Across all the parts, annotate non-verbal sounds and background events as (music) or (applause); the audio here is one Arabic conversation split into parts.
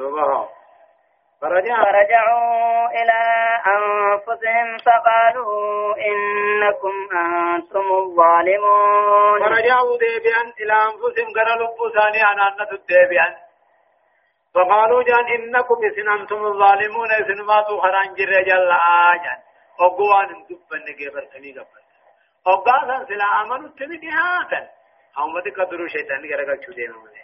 دوبها فرجع فرجعوا إلى أنفسهم فقالوا إنكم أنتم الظالمون. فرجعوا ديبيان إلى أنفسهم قال لبو ثاني أنا أنت الديبيان فقالوا جان إنكم إسن أنتم الظالمون إسن ما تخران جر جل آجان. أقوان دبن نجيبرتني قبل أقاسا سلا أمنوا تبدي هاتن. هم بدك قدروا شيطان قرقل شو ديما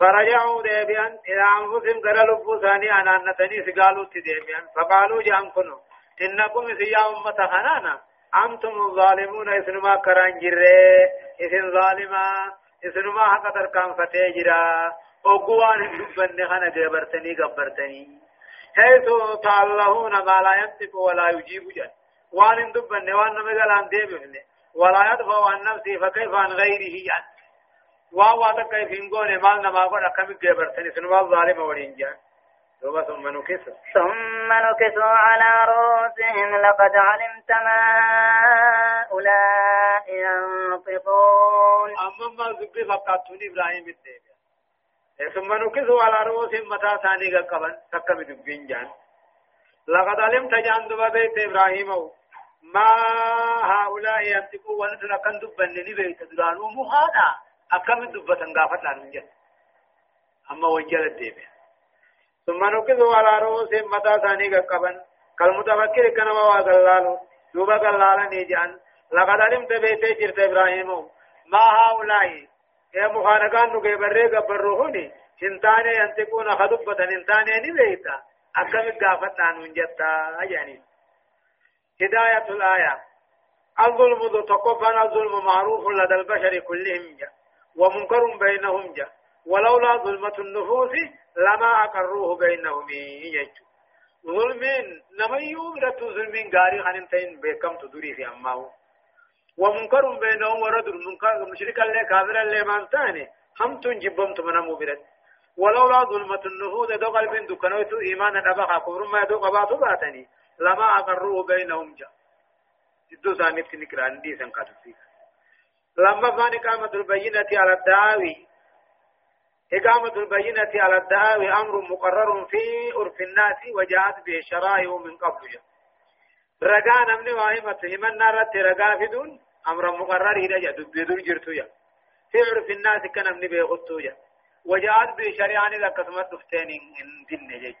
فرجعوا ديبيان إلى أنفسهم قال لبو ثاني أنا أنتني سقالوا تديبيان فقالوا جان كنوا إنكم إسيا أمة خنانا أنتم الظالمون إسن ما كران جر إسن ظالما إسن ما حق تركان فتجرا وقوان دبن خنا جبرتني قبرتني. حيث تعلهون ما لا ينطق ولا يجيب جن. وان دبن وان مغل عن ديبن ولا يدفع عن نفسه فكيف عن غيره يعني وهو كيف ينقون ما نما قد كم جبرتني سنوا الظالم ورينجا ثم نكسوا. ثم نكسوا على رؤوسهم. لقد علمت ما أولئك ينطقون. أما ما زبي فقطوني إبراهيم الدين ثم نكسوا على رؤوسهم. متى ثاني قبل تكم دبين جان. لقد علمت جان دبا بيت إبراهيم. ما هؤلاء ينطقوا ونسنا كان دبن بيت. درانو مهانا. أكم دبة غافت لانون جان أما وجل الدين ثم نكسوا على رؤوسهم متى ثاني قبل كالمتفكر كنما وقلالو دوبا قلالا نيجان لقد علمت بيت جرت إبراهيم ما هؤلاء يا مخانقان نجي بريق بروهني انتاني ينتقون خدبة انتاني نبيتا أكمل قافت عن منجتا يعني هداية الآية الظلم ذو تقفنا الظلم معروف لدى البشر كلهم جا ومنكر بينهم جا. ولولا ظلمة النفوس لما أقروه بينهم. يجو. ظلم نما يوم ظلم غاري خانتين بكم تدري في أماه ومنكر بينهم ورد المنكر مشرك الله كافر الله ما تاني هم تنجبهم تمنا مبرد ولولا ظلمة النفوذ دو قلب دكنوت إيمان أبقى كفر ما دو قباتو باتني. لما أقروه بينهم جا. جدو ثانيت نكران دي سنقاتو فيك. لما إقامة البينة على الدعاوي إقامة البينة على الدعاوي أمر مقرر في عرف الناس وجاءت به الشرائع من قبل. جا رقا نمني واهمة همنا رت رقا فدون أمر مقرر إذا جاء دبيدون جرتو يا في عرف الناس كان من بيغطو يا وجاءت بشريعة إذا كثمت دفتين إن دين جيج.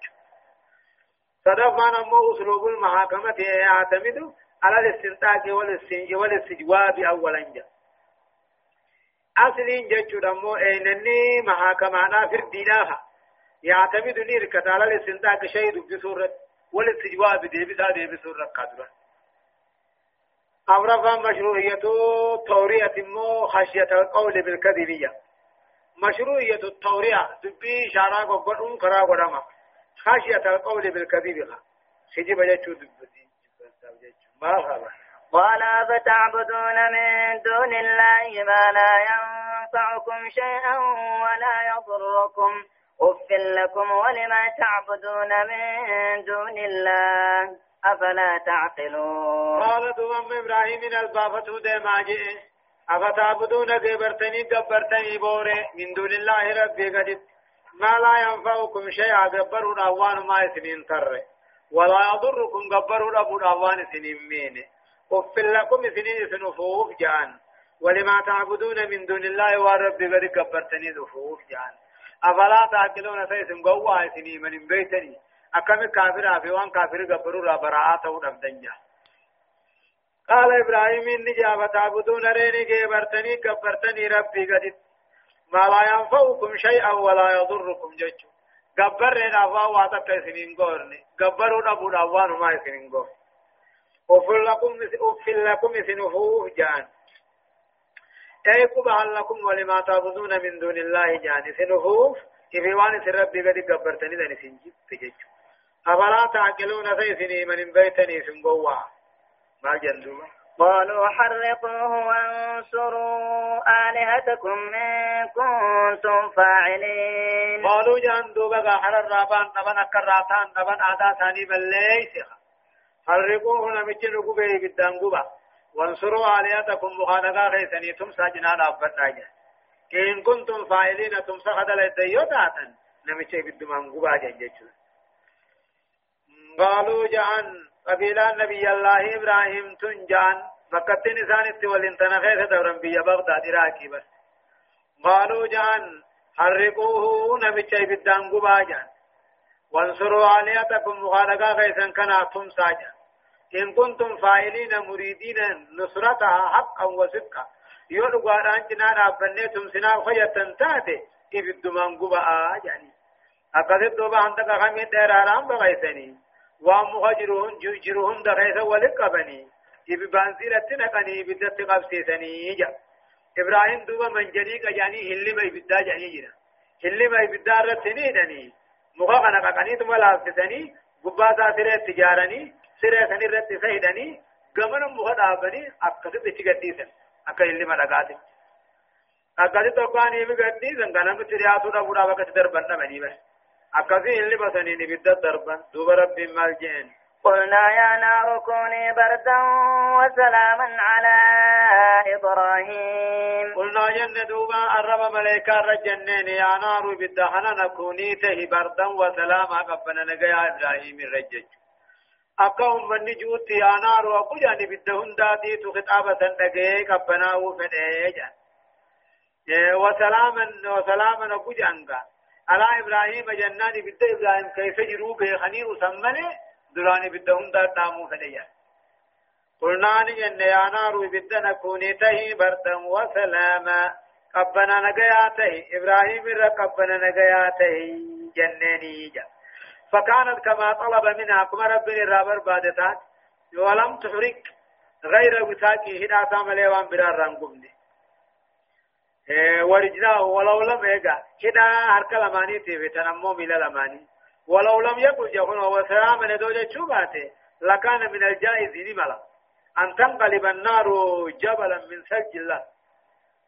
صدفان أمو أسلوب المحاكمة يعتمد على الاستنتاج والاستجواب أولا جاء أصلين جيج دمو أينني محاكمانا في الديناها يعتمد نيركت على الاستنتاج شيء بسورة والاستجواب ديبسا ديبسورة قدرة أمر مشروعية تورية مو خشية القول بالكذبية مشروعية التورية دبي شارع قرن كرا قرما خشية القول بالكذب خجب جتشو دبتي ما خبر قال أفتعبدون من دون الله ما لا ينفعكم شيئا ولا يضركم. أف لكم ولما تعبدون من دون الله؟ أفلا تعقلون. قال دوام إبراهيم من البافة ديما جئ أفتعبدون قبرتني قبرتني بوري من دون الله ربي قد ما لا ينفعكم شيئا قبروا الأوان ما يسنين تر ولا يضركم قبروا أبو الأوان سنين مين أف لكم سنين سنفوف جان. ولما تعبدون من دون الله وربي قد قبرتني ذفوف جان. أفلا تعقلون سيسم قوة سنين من بيتني. أكم كافر في وان كافر قبروا لا براءة ودفدنجا قال إبراهيم إني جاب تعبدون ريني كبرتني كبرتني ربي قد ما لا ينفعكم شيئا ولا يضركم ججو قبرنا نافا واتك سنين قورني قبروا نبو نوان ما سنين قور أفل لكم أفل لكم سنفوه جان. أي قبح لكم ولما تعبدون من دون الله جان. سنفوه إذا وان سربي قد قبرتني ذني سنجي تججو أفلا تعقلون سيسني من بيتني سنقوا ما جندوا قالوا حرقوه وانصروا آلهتكم إن كنتم فاعلين. قالوا جندوا بقى حر الرابان نبن أكراتان نبن آدا ثاني بليس حرقوه نمجن قبه قدام قبه وانصروا آلهتكم مخانقا خيسني تم ساجنان أبتاجا إن كنتم فاعلين تم سخد لديوتاتا نمشي بالدمان قبا جنجتشو قالوا جان قبيلة نبي الله إبراهيم تنجان مكتين إنسان التولين تنخيث دورا بيا بغداد راكي بس قالوا جان حرقوه نمشي بالدان قبا جان وانصروا علياتكم مخالقا غيثا كناتم ساجا إن كنتم فاعلين مريدين نصرتها حقا وصدقا. يقول قاران جنان أبنيتم سنا خيطا تاتي إبدو من قبا يعني أقصد دوبا عندك خمي ديراران بغيثني. ومهاجرون جرهم دغيث ولقبني إبي بانزيرة نقني بدت قبسيسني جا. إبراهيم دوبا من جنيك جاني هلي ما يبدا جاني جنا. هلي ما يبدا رتني دني. مخا قنا قني ثم لافتني قبا تجارني. سيرة سني رت سيدني گمن مخا دابني أكثر بتشغتيسن أكا هلي ما لقاتي أكثر توقعني بغتيسن كنا مترياتو دا بودا وقت دربنا مني بس أكفي اللي بسنين بدا دربا دوب رب مالجين قلنا يا نار كوني بردا وسلاما على إبراهيم قلنا جن دوبا الرب ملائكة رجنين يا نار بدا حننا كوني ته بردا وسلاما قبنا نجيا إبراهيم الرجج أكهم من نجوت يا نار وقل يعني بدا هنداتي تخطابة نجي قبنا وفنيجا وسلاما وسلاما وقل على إبراهيم جنان بد إبراهيم كيف جروا بيخني وسمني دراني بدهم دار نامو فنيا قلنا نجن يا نار بد نكوني تهي بردا وسلاما قبنا نجياته إبراهيم رقبنا نجياته جنني جا فكانت كما طلب منها كما ربنا الرابر بادتات ولم تحرك غير وساقي هنا تعمل وان برار رنقمني. ورجلاه ولو لم يقع. كده هركا لماني تيفي تنمو ميلا لماني ولو لم يقل جهون وسلام ندوجة شوباته لكان من الجائز نملا أن تنقلب النار جبلا من سجل الله.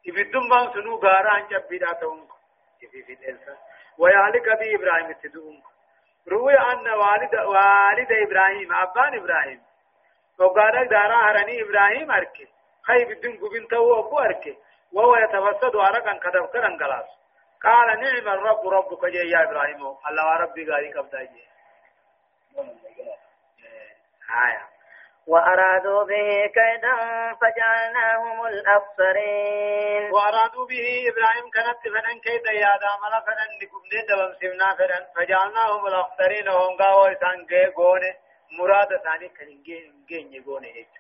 إبدون بان سنو غارا عن جبدا تونك في في الإنسان ويهلك بي إبراهيم التدونك روي أن والد والد إبراهيم أبان إبراهيم وقال دارا هرني إبراهيم أركي خيب الدين قبين تو أبو أركي وهو يتفسد عرقا كدف كرن قلاس قال نعم الرب ربك جي يا إبراهيم الله ربي قال جي آية وأرادوا به كيدا فجعلناهم الأخسرين وأرادوا به إبراهيم كانت فنن كيدا يا دامنا فنن لكم ندبم سمنا فنن فجعلناهم الأخسرين وهم قاوة إسان قوني مراد ثاني كنين جين قوني هيك.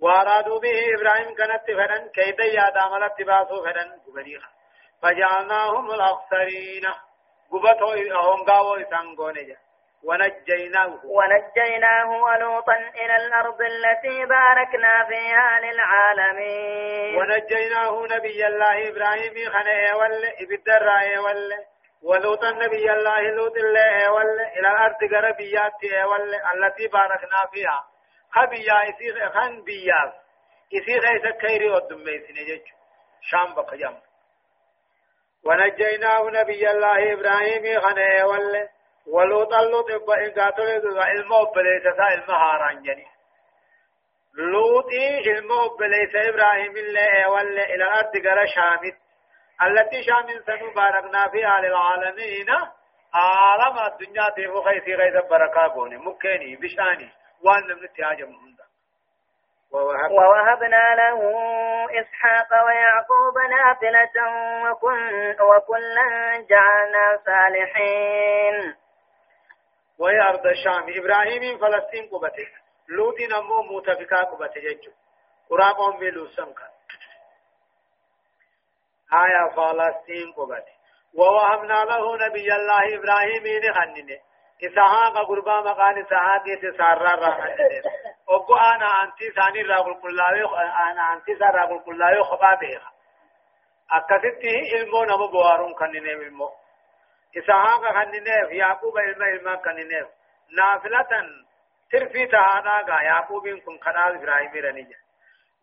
وأرادوا به إبراهيم كانت فرن كيدا يا داملت باسو فرن قبليخا فجعلناهم الأخسرين قبطوا هم قاووا إسانقون ونجيناه. ونجيناه ولوطا إلى الأرض التي باركنا فيها للعالمين. ونجيناه نبي الله إبراهيم خنه ول إبدر ول ولوطا نبي الله لوط الله ول إلى الأرض قربيات ول التي باركنا فيها. خبيا إسيغ خان بياس إسيغ إسا كيري ودم بيسني جيج شام بقيام. ونجيناه نبي الله إبراهيم خانه ول ولوط اللوط إبا إنقاتل علمه بليسة علمه هاران جني. لوطي علمه بليسة إبراهيم الله ول إلى الأرض قرى شامت. التي شامل سنو باركنا فيها للعالمين عالم الدنيا تيفو خيسي غيث بركا قوني مكيني بشاني. وان لم نتهاجم هندا ووهبنا له إسحاق ويعقوب نافلة وكل وكلا جعلنا صالحين. وهي أرض الشام. إبراهيم فلسطين قبته. لوط نمو متفقا قبته جيجو قرابهم بلوسم كان آية فلسطين قبته. ووهبنا له نبي الله إبراهيم نخننه إسحاق قربا مقال إسحاق يتسارى الرحمن وقو أنا أنتي ثاني راقل كلاوي أنا أنتي ثاني راقل كلاوي خبا بيها أكثته علمو بوارون كننه علمو إسحاق كننه يعقوب علم علم كننه نافلة ترفي تهانا يعقوب كن خنال إبراهيم رنيجا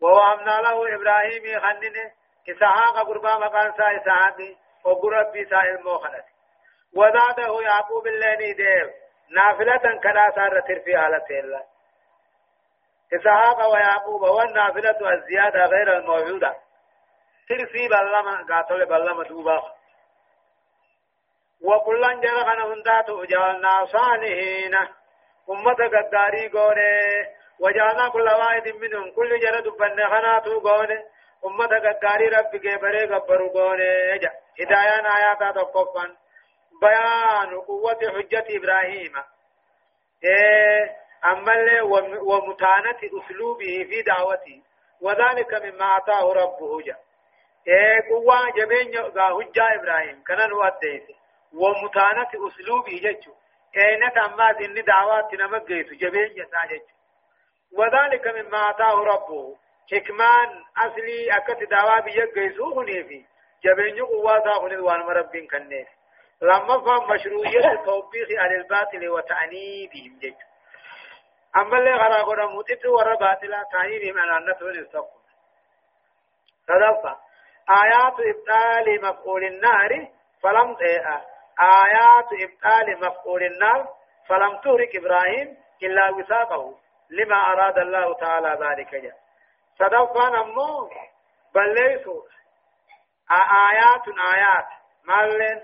ووامنا له إبراهيم خننه إسحاق قربا مقال إسحاق وقرب ربي سا علمو خنته وزاده يعقوب الليني دير نافلة كلا سارة ترفي على تيلا. إسحاق ويعقوب والنافلة الزيادة غير الموجودة. ترفي بلما قاتل بلما دوبا وكلا جرى خنا هندات وجعلنا صالحين أمة قداري قوني. وجعلنا كل واحد منهم كل جرى دبن خناتو قوني. أمة قداري رب كبري قبرو قوني. هدايان آيات تقفا بيان قوة حجة إبراهيم. إيه. أما ومتانة أسلوبه في دعوته. وذلك مما أعطاه ربه. جا. إيه قوة جبين هجة إبراهيم. كان نوديته ومتانة أسلوبه جتشو كينت أما ذن دعوات نمجيس جبين يساجتشو وذلك مما أعطاه ربه. حكمان أصلي أكت دعوة بيجيسو هنيفي جبين قوة تاخن وان مربين كنيف لما فهم مشروعية التوبيخ على الباطل وتعنيدهم جتشو أما اللي غرا غرا موتت ورا باطلا تعنيدهم أن أنته نستقل صدفة. آيات إبطال مفعول النار فلم تئأ آيات إبطال مفعول النار فلم تهرك إبراهيم إلا وثاقه لما أراد الله تعالى ذلك. جاء صدفا نمو بل ليسوا. آيات آيات. مالين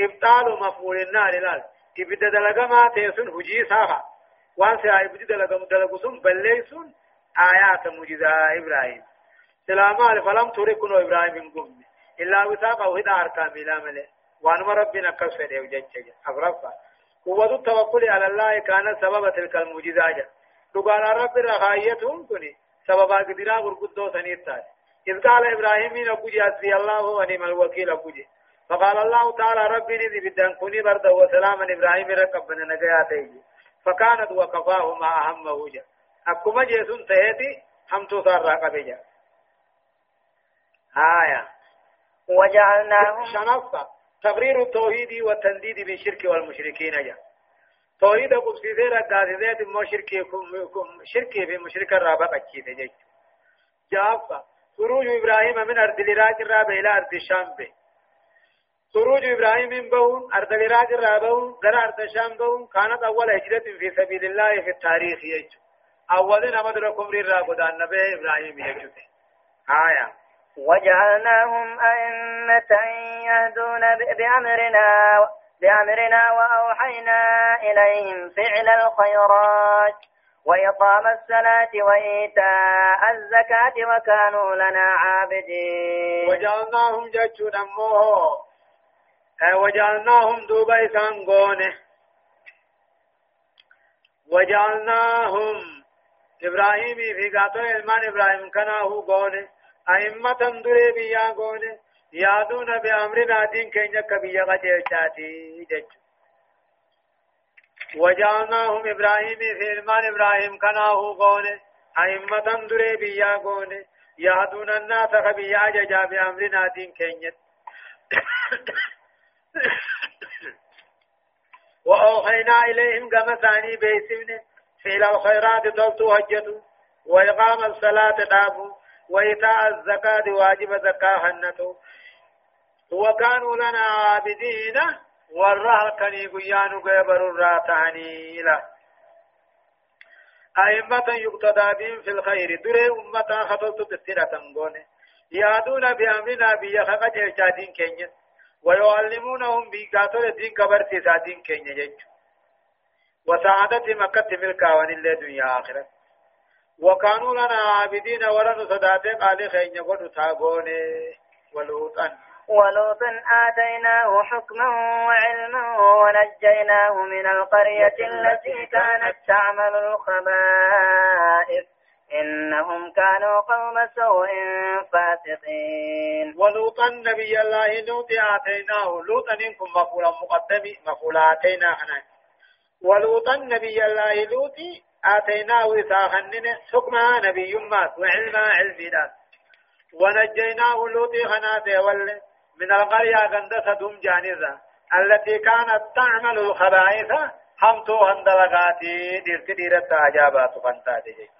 إبطال مفعول النار لا إبدا دلغا ما تيسن هجي ساها وان سي إبدا دلغا سن بل ليسوا آيات مجزا إبراهيم. سلاما فلم تهرك إبراهيم من إلا وثاقه. هدا أركان بلا ملئ وانما ربنا كسر يوجد أفرفا قوة التوكل على الله كان سبب تلك المعجزات. تقال رب رخايتهم كني سبب قدرا غرقدو سنيتات إذ قال إبراهيم نقول حسبي الله ونعم الوكيل أقول فقال الله تعالى ربي نذي بدن كوني برد وسلاما إبراهيم ركبنا نجاته فكانت وقفاه ما أهمه جا أكما جيسون تهدي هم تصار رقبه آية. وجعلناهم شنفة. تقرير التوحيد والتنديد بالشرك والمشركين جاء توحيد قبسي ذير الدادي مو شركي في مشرك الرابق أكيد جاء جافة خروج إبراهيم من أرض العراق الرابع إلى أرض الشام به. خروج إبراهيم من بون أرض العراق الرابع غير أرض الشام بون كانت أول هجرة في سبيل الله في التاريخ يجو أولين أمدركم ريرا قدان نبي إبراهيم يجو آية. وجعلناهم أئمة يهدون بأمرنا بأمرنا وأوحينا إليهم فعل الخيرات وإقام الصلاة وإيتاء الزكاة وكانوا لنا عابدين. وجعلناهم جتشون أمه وجعلناهم دوبا إسان وجعلناهم إبراهيم في قاتل إلمان إبراهيم كانوا قونة. أئمة دري بيا قول يادون بأمرنا دين كينيا كبيا قجل شاتي جج وجعلناهم إبراهيم في إلمان إبراهيم كناه قول أئمة دري بيا قول يهدون الناس كبيا ججا بأمرنا دين كينيا وأوحينا إليهم كما ثاني بيسمن فعل الخيرات تلتو هجتو وإقام الصلاة دابو وإيتاء الزكاة واجب زكاة هنته وكانوا لنا عابدين. والرهل كني قيان قبر الراتعني له. أئمة يقتدى بهم في الخير. دري أمة خطلت تسيرة قونه يادون بأمرنا بيخا جيشادين كينيا. ويعلمونهم بيقاتل الدين كبر سيسادين كينيا وسعادة مكة ملكا ونالله دنيا آخرة. وكانوا لنا عابدين ولن صداتي قال خين يقول تاغوني ولوطا. ولوطا آتيناه حكما وعلما ونجيناه من القرية التي كانت تعمل الخبائث. إنهم كانوا قوم سوء فاسقين. ولوطا نبي الله لوط آتيناه. لوطا إنكم مفعولا مقدم مفعولا آتينا ولوطا نبي الله لوط آتيناه إساخنن حكما نبي مات وعلما علمنا ونجيناه لوطي خناته ول من القرية غندسة دم جانزة التي كانت تعمل الخبائث همتو هندلغاتي ديرت ديرت عجابات فانتاتي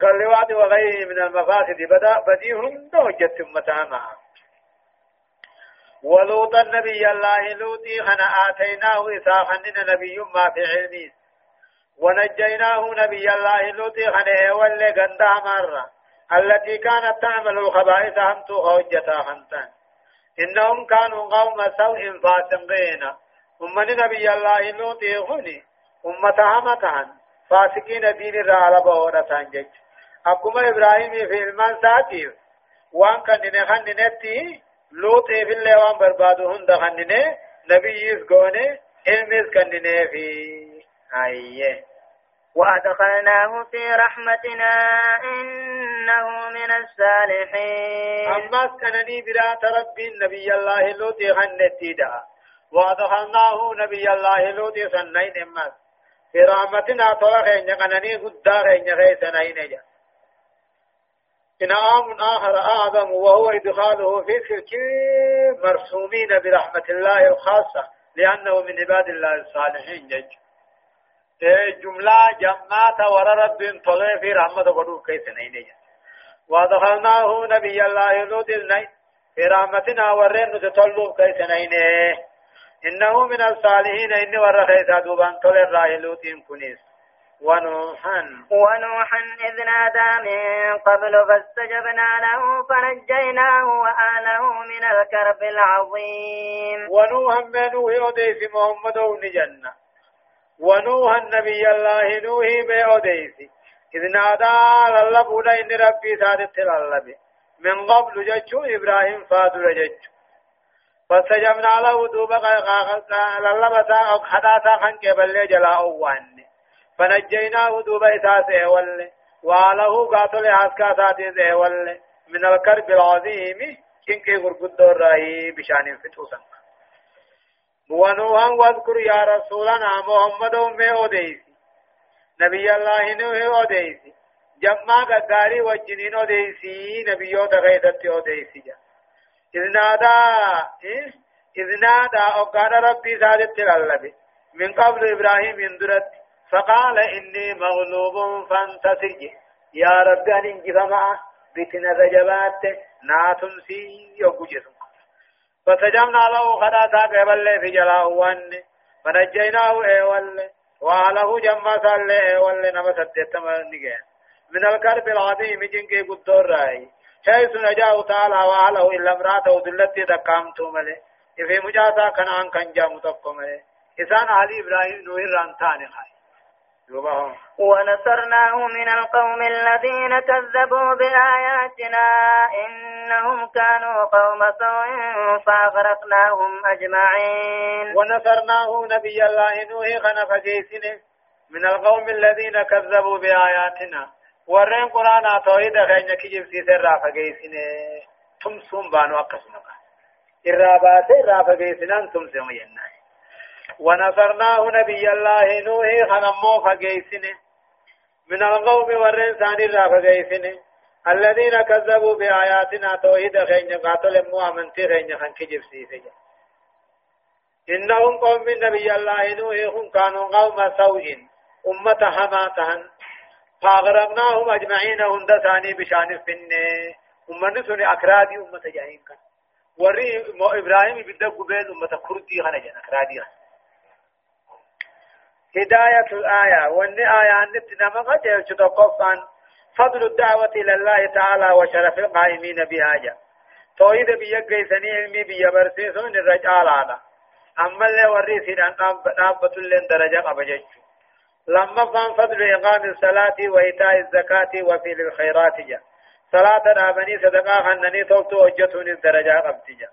قال وغيره من المفاسد بدا بديهم دوجت متامها ولوط النبي الله لوطي خنا آتيناه إساخنن نبي ما في علمه ونجيناه نبي الله لوط خنه ولي غندا مرة التي كانت تعمل الخبائث هم تو خوجتا خنتان إنهم كانوا قوم سوء فاسقين. أمني نبي الله لوط يغني أمتها متهن فاسقين دين الرعال بورا سانجج أكما إبراهيم في المان ساتيف وان كان نخن نتي. لوط في الله وان بربادو هند خن نبي يسقوني علمز كان في. أيه. وأدخلناه في رحمتنا إنه من الصالحين. أما كانني برات ربي النبي الله لوتي غنتي دا وأدخلناه نبي الله لوتي سنين أمس في رحمتنا طلق إن كانني قدار إن غيثنا إنجا إنعام آخر أعظم وهو إدخاله في سلك مرسومين برحمة الله الخاصة لأنه من عباد الله الصالحين جج. جملة جمعة ورى رب طلع في رحمة قدو كيس نين ودخلناه نبي الله لوط النين في رحمتنا ورين نتطلب كيس نين إنه من الصالحين إني ورى خيسا دوبان طلع راه لوط كنيس ونوحا ونوحا إذ نادى من قبل فاستجبنا له فنجيناه وآله من الكرب العظيم ونوحا من نوح في محمد ونجنة ونوح النبي الله نوح بأوديسي إذ نادى للبودا إن ربي سادت للبي من قبل ججو إبراهيم فادر ججو. فاستجبنا له دوبا للبسا أو حداثا خنك بل جلا أوان فنجيناه دوبا إساسه ول وعله قاتل عسكا ساتي ول من الكرب العظيم. كنكي غرقود الرأي بشان فتوسا ونوحا واذكر يا رسولنا محمد أمي أوديس نبي الله نوح أوديس جمع قداري وجنين أوديسي نبيو تغيثت أوديسي إذ نادى إذ نادى أقال ربي سادت للبي من قبل إبراهيم يندرت فقال إني مغلوب فانتصر يا رب أن انجف بتنا الرجبات ناتمسي يوجسم فسجمنا له خداتا قبل في جلاه وان فنجيناه ايوال وعله جمع صلى ايوال نما سدت من الكرب العظيم جنكي قدور رأي. حيث نجاه تعالى وعله إلا امراته دلتي دقامتو ملي في مجاسا كان عن كان جامو إسان علي إبراهيم نوير رانتاني خاي. ونصرناه من القوم الذين كذبوا بآياتنا إنهم كانوا قوم سوء فأغرقناهم أجمعين. ونصرناه نبي الله نوح خنف جيسنه من القوم الذين كذبوا بآياتنا. ورين قرآن توحيد خينا كجب سيسر رافا جيسنه تمسون بانو أقسمك إرابات رافا جيسنان تمسون ينائي ونصرناه نبي الله نوح خنمو فقيسنه من القوم والرنسان را فقيسنه الذين كذبوا بآياتنا توحيد خين قاتل مؤمنتي خين خن كجب إنهم قوم من نبي الله نوح كانوا قوم سوء. أمة حماتهن. فأغرقناهم أجمعين هند ثاني بشأن فنه أمة سنة أكرادي أمة جاهين كان. وري إبراهيم بدأ قبيل أمة كردي خنجن أكرادي خن هداية الآية. وأن آية نتنا مغجر تتوقفا فضل الدعوة إلى الله تعالى وشرف القائمين بهاجة توحيد بيجي سني علمي بيبرسيسون الرجال هذا أما اللي وريسي أن نابة لين درجة قبجج. لما فان فضل إقام الصلاة وإيتاء الزكاة وفي الخيرات جا. صلاة نابني صدقاء خنني توتو وجتون الدرجة قبتجا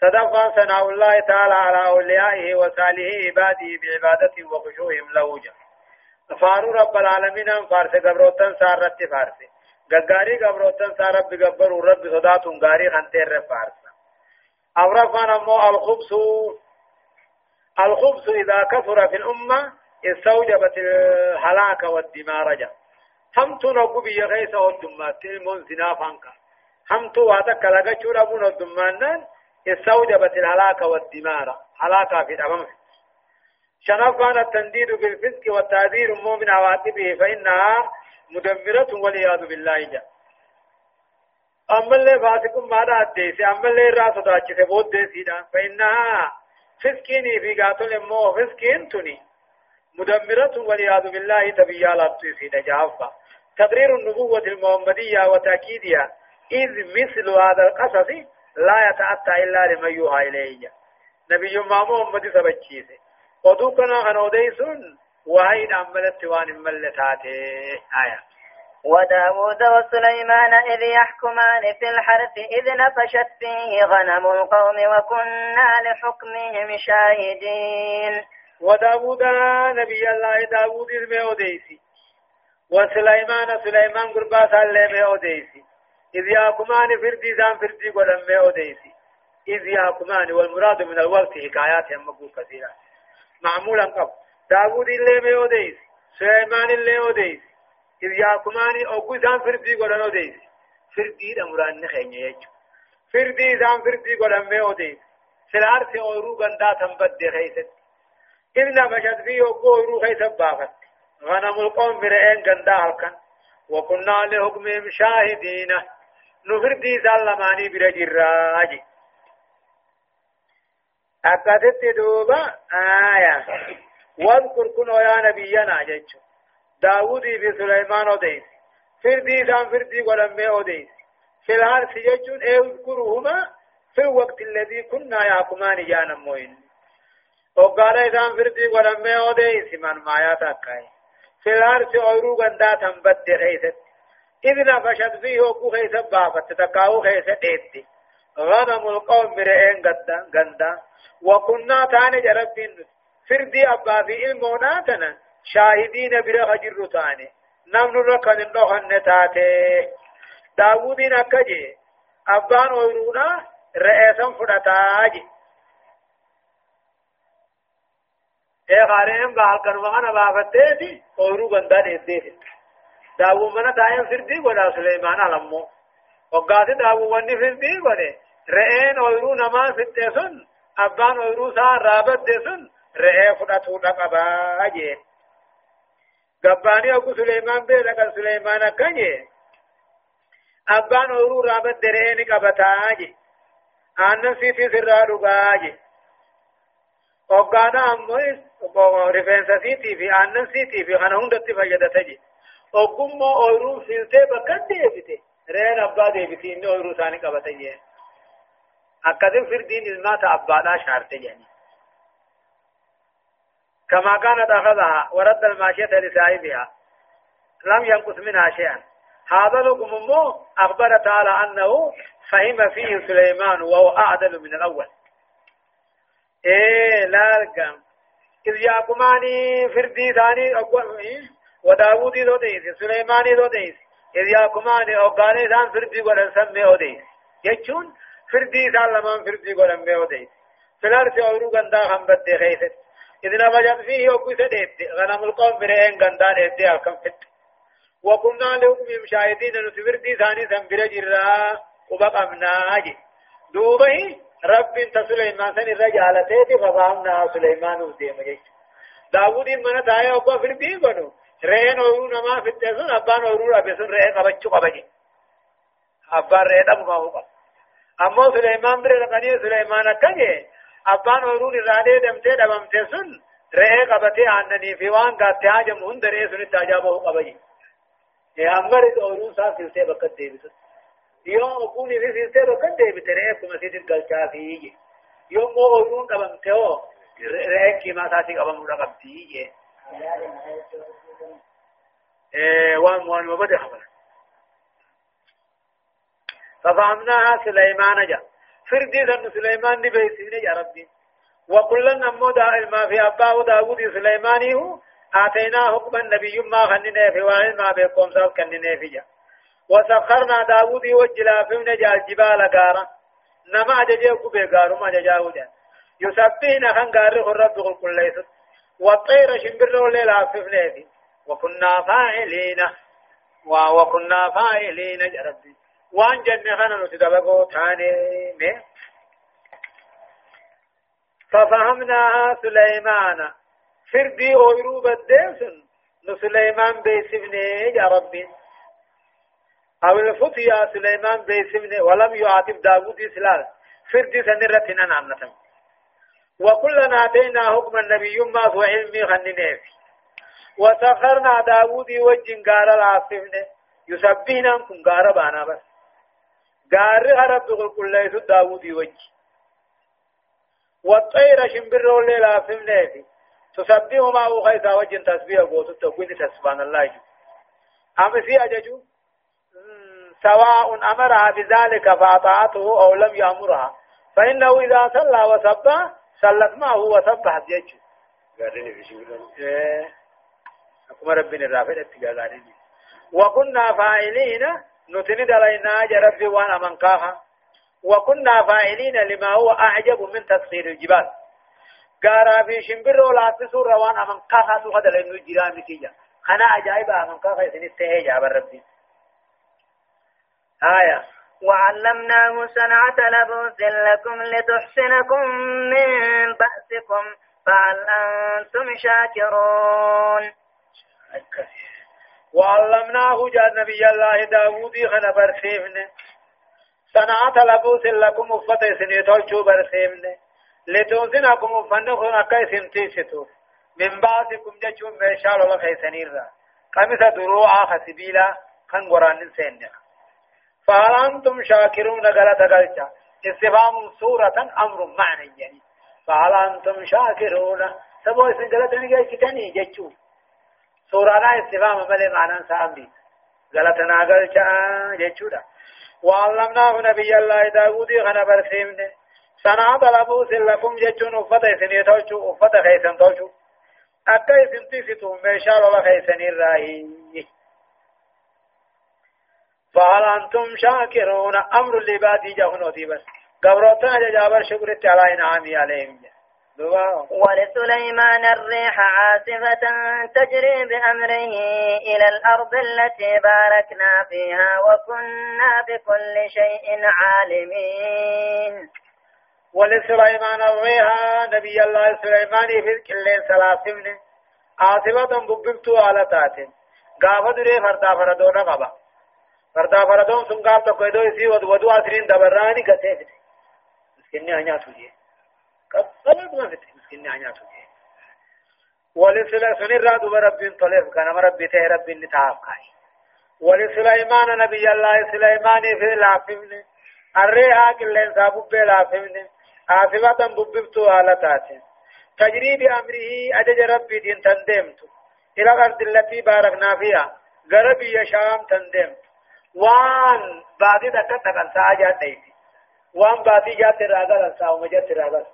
صدقا ثناء الله تعالى على أوليائه وصالحه عباده بعبادته وخشوعهم له جل فارو رب العالمين فارس قبروتن سارت فارس. غغاري قبروتن سار رب قبر رب صدات غاري خنتر فارس. أورفان أمو الخبز الخبز إذا كثر في الأمة استوجبت الهلاك والدمار هم تنقو بيغيس والدمات المون سنافانك هم تو واتك لغا چورا بون الدمانان استوجبت الهلاك والدمار. هلاك في الأمم. شنفان التنديد بالفسق والتعذير مو من عواقبه؟ فإنها مدمرة والعياذ بالله. جاء أما اللي فاسق ما دا أديسي أما اللي راس داچي سبود ديسي فإنها فسكيني في قاتل مو فسكين تني مدمرة والعياذ بالله. تبيالات تيسي جافا تقرير النبوة المحمدية وتأكيدها. إذ مثل هذا القصص لا يتأتى إلا لمن يوحى إليه. نبي ما محمد سبچيس ودو كنا خنوديسون وهي عملت وان ملتاته. آية. وداود وسليمان إذ يحكمان في الحرث إذ نفشت فيه غنم القوم وكنا لحكمهم شاهدين. وداود نبي الله داود أوديسي وسليمان سليمان قربا سالمه أوديسي إذ يحكمان فردي زان فردي قدمه أوديسي إذ يحكمان والمراد من الوقت حكايات هم كثيرة. معمولا قبل. داود اللي مه أوديسي سليمان اللي أوديسي إذ يحكمان أوكو زان فردي قدمه أوديسي فردي دمران نخيني يجو فردي زان فردي قدمه أوديسي سلارتي أورو غندا تنبد خيست. إذ نفشت فيه أورو خيست بافت غنم القوم برئين غندا هلكن. وكنا لحكمهم شاهدين. نفردي سلماني برجراجي أكدت دوبا آية واذكر كنو يا نبينا جيتشو داودي في سليمان وديس فردي سان فردي ولمي وديس في الهارس جيتشون اذكرهما في الوقت الذي كنا يحكمان جانا موين وقال إذا فردي ولمي وديس من ما يتكاي في الهارس أورو غندا تنبت خيست إذ نفشت فيه وقو خيست بافت تكاو خيست ايتي غنم القوم برئين غندا غندا. وكنا تاني جربين. فردي أبا في الموناتنا شاهدين برا خجر تاني. نمن ركن النوخن تاتي داودين أكجي. أبان ويرونا رئيسا فرطاجي اے غارين بحال كنوانا بافتيتي ويرو غندا ديتي. داو منا تاين فردي ولا سليمان علمو وقاتي داو وني فردي وني رئين ويرو نما فتيسن abbaan ooyiruu isaa raabadde sun re'ee fudhatuu dhaqabaa jee gabbaanii oggu Suleymaan bee dhaqan Suleymaan akkan jee abbaan ooyiruu raabadde re'ee ni qabataa je aannan siitis irraa dhugaa je hoggaana ammoo rifeensa siitii fi aannan siitii fi kana oggummoo ooyiruu siltee bakka deebite. Re'een abbaa deebiti inni ooyiruu isaanii qabata jee أكذب فردين المات أبادا شارت يعني كما كانت أخذها ورد الماشية لصاحبها لم ينقص منها شيئا هذا لكم مو أخبر تعالى أنه فهم فيه سليمان وهو أعدل من الأول إيه لا لكم إذ ياكماني فردي ثاني وداودي دو ديس سليماني دو ديس إذ ياكماني أقاني ثان فردي ودن سمي أوديس يجون فردي سال لمن فردي قولن بيودي فلار في أورو غندا هم بدي خيست إذن وجد فيه يوكو سديت غنم القوم برهن غندا ديت أكم فت. وكنا لهم مشاهدين نسفر دي ثاني سنبر جرا وبقمنا أجي دوبه رب انت سليمان سن رجالته دي ففهمنا سليمان وديم جيش داود من دايا وقا فردي بنو رهن أورو نما فتسن أبان أورو ربسن رهن قبچو قبجي أبان رهن أبو قبجي امو سليمان بر رقني سليمان اكجه ابان ورون راده دمته دبمته سن رئه قبته انني في وان قاته اجم هن دري سن تاجابه قبي يا أمر اورون سا سلسه بكت دي بس يو اكوني في سلسه بكت دي بتره كما سيد الگلچا في يو مو اورون قبمته أو رئه کی ما ساتي قبم رقبتي إيه وان وان وبده خبر. ففهمناها سليمان جاء فردي ذن سليمان دي بيسين يا ربي. نمو دا ما في أباه داود سليماني هو آتينا حكما نبي ما خننه في وعلم ما بيقوم سال كننه في وسخرنا داود وجلا في من جال جبال غارا. نما أججيه بغارو ما ججاو جا. يسبحنا خن غار الرب كل ليس. والطير شمبر الليل عففنا في وكنا فاعلين. وكنا فاعلين يا ربي. وان جنة خانا نتدلقو تاني. ففهمناها سليمان. فردي أويرو بديسن. نسليمان بيسبني يا ربي. أو الفتيا سليمان بيسبني ولم يعاتب داود إسلال. فردي سنرتنا نعنتم وكلنا آتينا حكم النبي ما هو علمي خننيف وسخرنا داود وجن قال العاصفني يسبحنا كن قاربانا بس. قاري هرب كل ليس داوود وجه والطير شمبر ولا لا فمنه تسبيه ما هو خيسا وجه تسبيه قوت تقول سبحان الله أم في أججو؟ سواء أمرها بذلك فأطاعته أو لم يأمرها. فإنه إذا صلى وسبح صلت معه وسبحت يجو. قال في شمبر إيه. أكما ربنا الرافع اتقال وكنا فاعلين نتند علينا جرب وأنا من قاها وكنا فاعلين لما هو أعجب من تسخير الجبال قارا في شمبر ولا تسور وأنا من قاها تخد لأنه جرام تيجا خنا عجائب من قاها سنسته جاب ربي آية وعلمناه صنعة لبوس لكم لتحسنكم من بأسكم فهل أنتم شاكرون وعلمناه جاء نبي الله داود خنا برسيفن صنعة لبوس لكم أفتة سنيتوشو برسيفن لتوزنكم أفنكم أكي سنتيستو من بعدكم جاء ميشال الله خيسنيرا قمسة دروع خسبيلا خن قران سنة فهل أنتم شاكرون غلط غلطة. استفهام سورة أمر معنى يعني فهل أنتم شاكرون. سبو اسم غلط نجي كتاني جاء سورانا استفهام ملي معنى سامي غلطنا غلطة جيشودا وعلمناه نبي الله داود غنا برسيمن سنا طلبوا سلكم جيشون افتا سنيتوچو افتا خيسن توچو اكا سنتي ستو ميشار الله خيسن الراهي فهل أنتم شاكرون أمر لبادي جهنو دي بس قبروتنا جابر شكرت على انعامي عليهم جا. ولسليمان الريح عاصفة تجري بأمره إلى الأرض التي باركنا فيها وكنا بكل شيء عالمين. ولسليمان الريح نبي الله سليمان في كل سلاسمن عاصفة بببتو على تاتين غافة دري فردا فردونا قبا فردا فردون سنقال تقويدو يسي ودو أسرين دبراني قتيفت مسكني أنيا تجيه قبل ما في مسكين عنياتو ولسلا سنرى دوب رب طلب. كان ربي تي رب نتعاف كاي. ولسليمان نبي الله سليمان في لافمن. الريها كلين سابب لافمن. آفبة بببتو آلتات تجري بأمره أجج ربي دين تندمت. إلى الأرض التي باركنا فيها. غربي يشام تندمت. وان بعد ذلك تقل ساجات ديتي. وان بعد جات راغل ساوم جات راغل.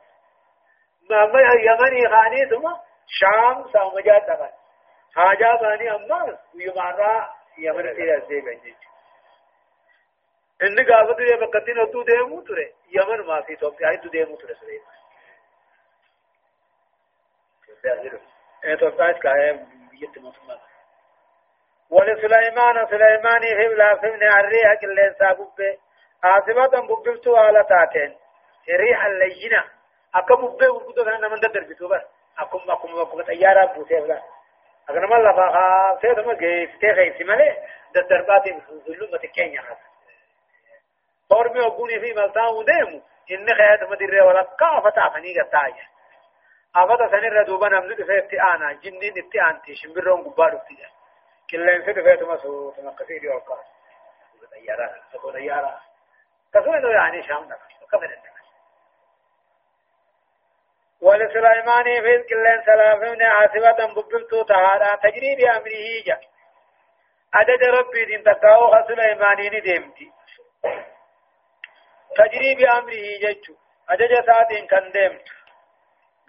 ما يمني خاني ثم شام سامجات دبل حاجة باني أما يمارا يمن تيرا زي بنجي إن قابض يا بكتين تو ديمو تري. يمن ما في توب هاي تو ديمو تري سري. إيه تو كاي ولسليمان سليمان هم لا فمن الريح كل سابب عاصمة بقبتو على تاتين ريح اللينة akka bubbee gurguddoo kana nama daddarbitu bar akkuma akkuma akkuma xayyaaraa buutee fila akka nama lafa haasee sama geessitee keessi malee daddarbaatiin zullummati keenya hasa ormi ogguunii fi maltaa'uu deemu inni kayatuma dirree walakkaa afata afanii gattaaya afata sanirra duuba namni dhufee itti aanaa jinniin itti aanti shimbirroon gubbaa dhufti jedha qilleensi dhufeetuma suutuma akkasii dhiyoo olkaa xayyaaraa tokko xayyaaraa akkasuma yaa'anii shaam dhaqa akka fedhan ولسليمان في الكلين سلافين عاصفة بببتو تهادا تجري بأمره جا. أدد ربي دين تقاو سليمانين ديمتي تجري بأمره ججو أدد ساتين كان ديمت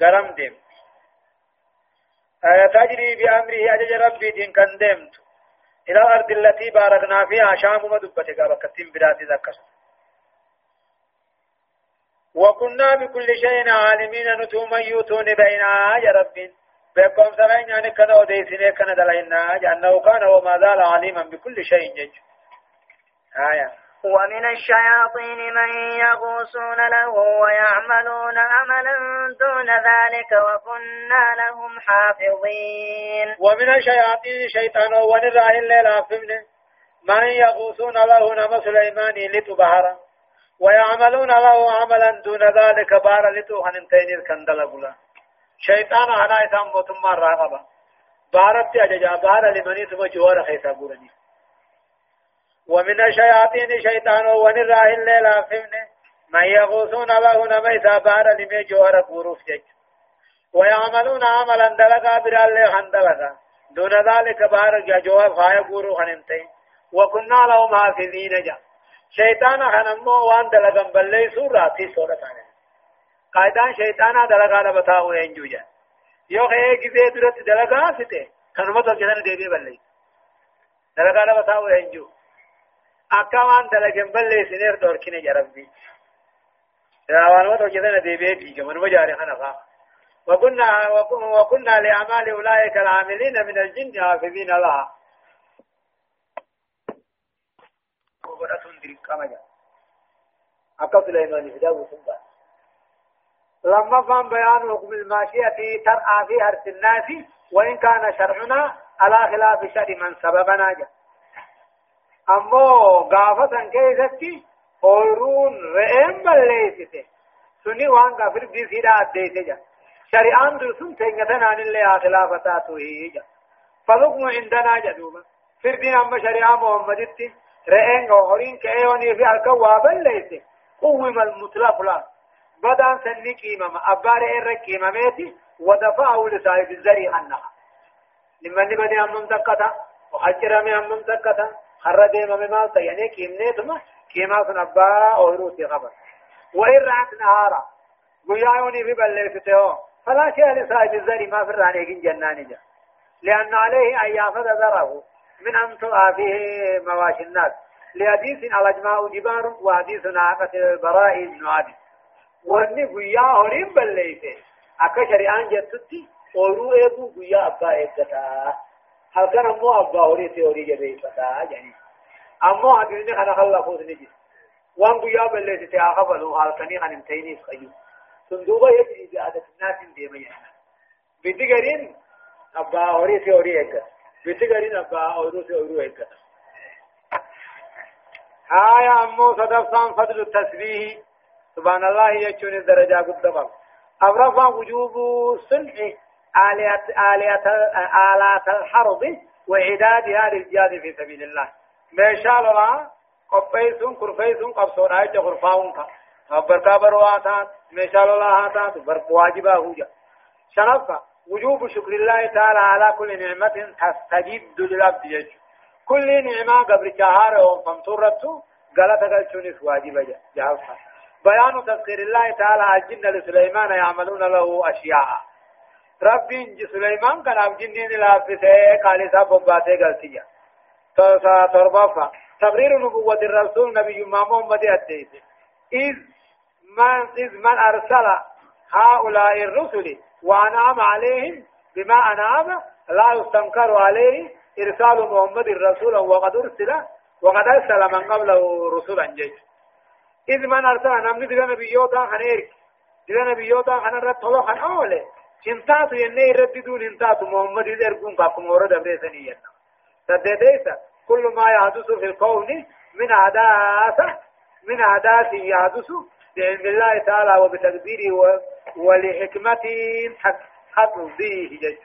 غرم ديمت تجري بأمره أدد ربي دين كان ديمت إلى الأرض التي باركنا فيها شام مدبتك بكتين براتي ذكرت وكنا بكل شيء عالمين نتوم يوتون بينا يا رب بكم سرين يعني كذا وديسين كذا دلنا لأنه كان وما زال عليما بكل شيء جج آية. ومن الشياطين من يغوصون له ويعملون عملا دون ذلك وكنا لهم حافظين. ومن الشياطين شيطان ونراه الليل من يغوصون له نم سليمان لتبهره ويعملون له عملا دون ذلك بار لتو هننتين الكندل قلا شيطان أنا إسام موتم راغبا بارت أججا بار لمني ثم جوار خيسا قرني ومن الشياطين شيطان ونراه الليل فمنه من يغوصون له نميسا بار لمي جوهر قروف جج. ويعملون عملا دلقا برالي خندلقا دون ذلك بار جوهر خايا قروف خنمتين وكنا لهم حافظين جا. شيطان خنمو وان سورة في سورة ثانية قائدان شيطانا دلقا لبتاو ينجو جا۔ يو خيه كذي درت دلقا سته كنمت الجنة دي بي بلي دلقا لبتاو ينجو أكامان دلقا بلي سنير دور كني جربي راوان وتو جدنا دي بيتي كمان مجاري خنفا وكنا وكنا لأعمال أولئك العاملين من الجن حافظين لها جاء أكا سليمان فداه سنبا لما فهم بيان حكم الماشية ترعى في هرس الناس وإن كان شرعنا على خلاف شر من سببنا جاء أمو غافة كيستي اويرون رئيم بليسته سني وان كافر دي سيدا اديته جا شريعان دل سن تنگتن عن الله خلافتاته هي فلقم عندنا جدوما فردين اما شريعة محمد اتي رئين غورين كأيوني في الكوا بليسه قوم المطلق لا. بدان سني قيمة أبار إر قيمة ميتي. ودفعه لصاحب الزري عنها لمن بدي أمم تكتا. وحجر من أمم تكتا. خرد أمم مال تياني قيمني كيما سن أبا أوروسي خبر. وإن رأت نهارا. قياوني في بلغته فلا شيء لصاحب الزري ما في الرانيك جنان جا. لأن عليه أن يأخذ ذره. من أن فيه مواشي الناس. لحديث على جماع جبار وحديث ناقة البراء بن عادي واني قيا هورين بلغته أكا شريعان جتتي أورو إيبو قيا أبا إيبتا هل كان مو أبا هوري أوري جبه يعني أمو حقيقة خنا خلا فوز نجي. وان بيا بلي تي اخفلو حال كني خن تيني خيو صندوق يجري بعادة الناس دي ما يعني بيتغرين أبا اوري سي اوري هيك بيتغرين ابا اورو سي أورو هيك. آية أمو صدفان فضل التسبيح. سبحان الله يجون الدرجة قدام أبرفا وجوب صنع آلات آلات آلات الحرب وإعدادها للجهاد في سبيل الله. qopheessuun kurfeessuun qabsoodhaa jecha kurfaa'uun ka barkaa baroo haa taatu meeshaa lolaa haa taatu waajibaa huja shanaffa وجوب شكر الله تعالى على كل نعمة تستجد للعبد يجو كل نعمة قبل شهر وفمتورته قالت قلتونس واجب جعلها بيان تذكير الله تعالى الجن لسليمان يعملون له أشياء. رب سليمان كان الجنين لافته قال سبب باته قلتيا تربفا تبرير نبوة الرسول نبي محمد أديت إذ من إذ من أرسل هؤلاء الرسل وأنعم عليهم بما أنعم لا يستنكر عليه إرسال محمد الرسول وقد أرسل وقد أرسل من قبله رسولا جيش إذ من أرسل نمني دغ نبيوتا خنيرك دغ نبيوتا خنرت طلو خن أولي. انتاتو ينه يرددون انتاتو محمد يرقون كاكم ورد أبريسني ينه سدديسا كل ما يحدث في الكون من عادات من عادات يحدث بعلم الله تعالى وبتقديره ولحكمته تقضيه جج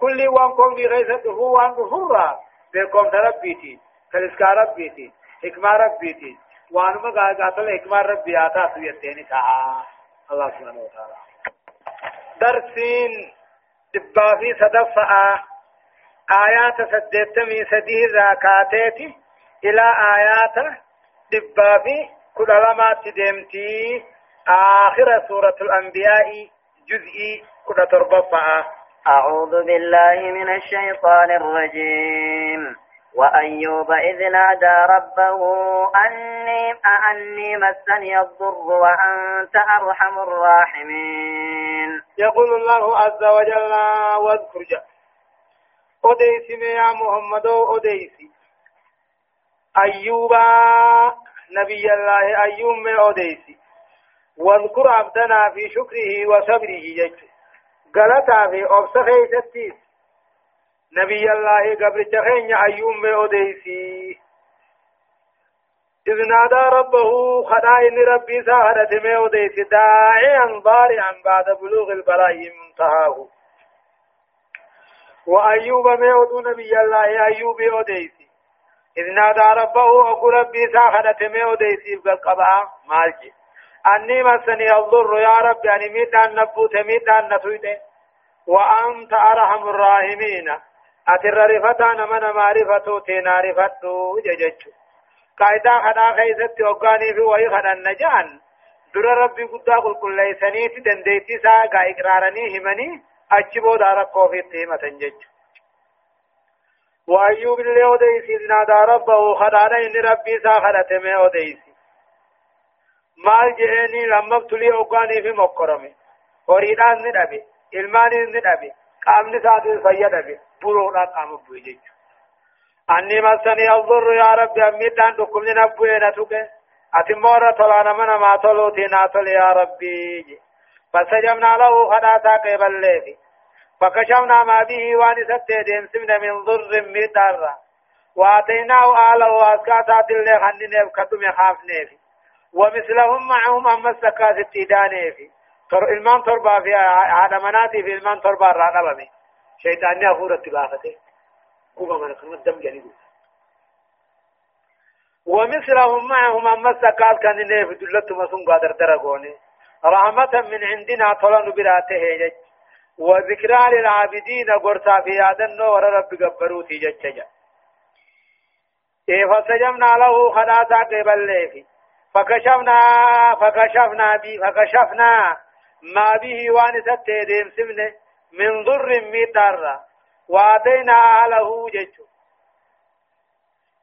كل وان كون غيثته هو وان فرا بكم تربيتي كالسكا ربيتي حكمة ربيتي. وانما قاتل حكمة ربي آتا سويتين تعالى الله سبحانه وتعالى. درسين دبافي صدفة. آيات سدتمي سديه ذاكاتيتي إلى آيات دبابي كل لما تدمتي آخر سورة الأنبياء جزئي كل تربطة. أعوذ بالله من الشيطان الرجيم. وأيوب إذ نادى ربه أني أني مسني الضر وأنت أرحم الراحمين. يقول الله عز وجل واذكر جاء أديسي يا محمد أديسي أيوبا نبي الله أيوب من أديسي واذكر عبدنا في شكره وصبره يجب غلطا في أبسخي ستيس. نبي الله قبل تخين أيوب من أديسي إذ نادى ربه خدائن ربي سهرة من أديسي داعيا ضارعا بعد بلوغ البلاء منتهاه. وأيوب ما يودو نبي الله أيوب أوديسي إذ نادى ربه أقول ربي ساخنة ميو ديسيب قبعا مالجي أني مسني الضر يا رب يعني ميتان نبوت ميتان نتويته وأنت أرحم الراحمين. أتر رفتان من معرفتو تينا رفتو. جججو قاعدة خدا خيست وقاني في وهي خدا النجان در ربي قد قل كل ليسنيت دنديتي سا قا إقرارني همني. أجبو دارك كوفي تيمة ججو وأيوب اللي أوديسي نادى ربه خدانا إن ربي سا خدت مي أوديسي. مال جهني لما ابتلي أوقاني في مقرمي. وريدان ندبي إلمان ندبي قامني ساتي سيدبي. برونا قام بوجيج أني مسني الضر يا ربي أميتان دكم نبوي نتوك أتمورة طلانا من ما طلوتي ناتل يا ربي. فسجمنا له خداتا قبل ليفي فكشفنا ما به وانست ديمسمنا من ضر ميتارا واتيناه آله واسكاتات اللي خنين كتم خافني في ومثلهم معهم أما السكات التيداني في المان تربا في هذا مناتي في المان تربا رانا بمي شيطاني أفور اتباخته كوبا من كلمة دم جنيد ومثلهم معهم أما السكات كان نيف دلت مسون قادر درقوني رحمة من عندنا طلن براته يجي وذكرى للعابدين قرصا في آدن ور رب قبروتي جتجا. إيه فسجمنا له خلاصا قبل ليفي. فكشفنا فكشفنا بي فكشفنا ما به وانست ديم سمنة من ضر ميتار وآتينا أهله جتشو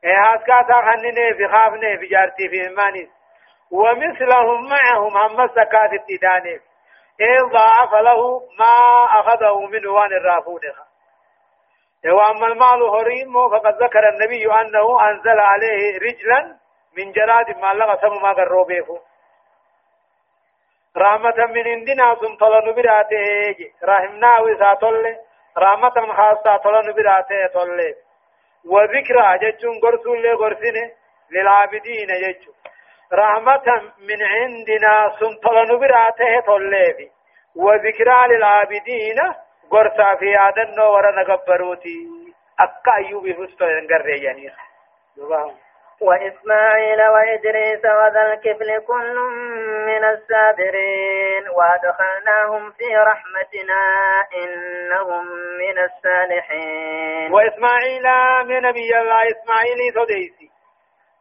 إيه هاسكاتا خنني في خافني في جارتي في إيماني. ومثلهم معهم هم سكات التداني إيه ضاعف له ما أخذه من وان الرافودها. وأما المال هريم فقد ذكر النبي أنه أنزل عليه رجلا من جراد ما لغى سم ما قروا رحمة من عندنا ثم طلن براته رحمنا وساتل رحمة خاصة طلن براته طل. وذكرى جتون قرسول لغرسنه للعابدين جتون رحمة من عندنا سنطلن براته طلبي وذكرى للعابدين قرصا في آدن ورنا قبروتي أكا أيوب فستو يعني وإسماعيل وإدريس وذا الكفل كل من السابرين. وأدخلناهم في رحمتنا إنهم من الصالحين. وإسماعيل من نبي الله إسماعيل تديسي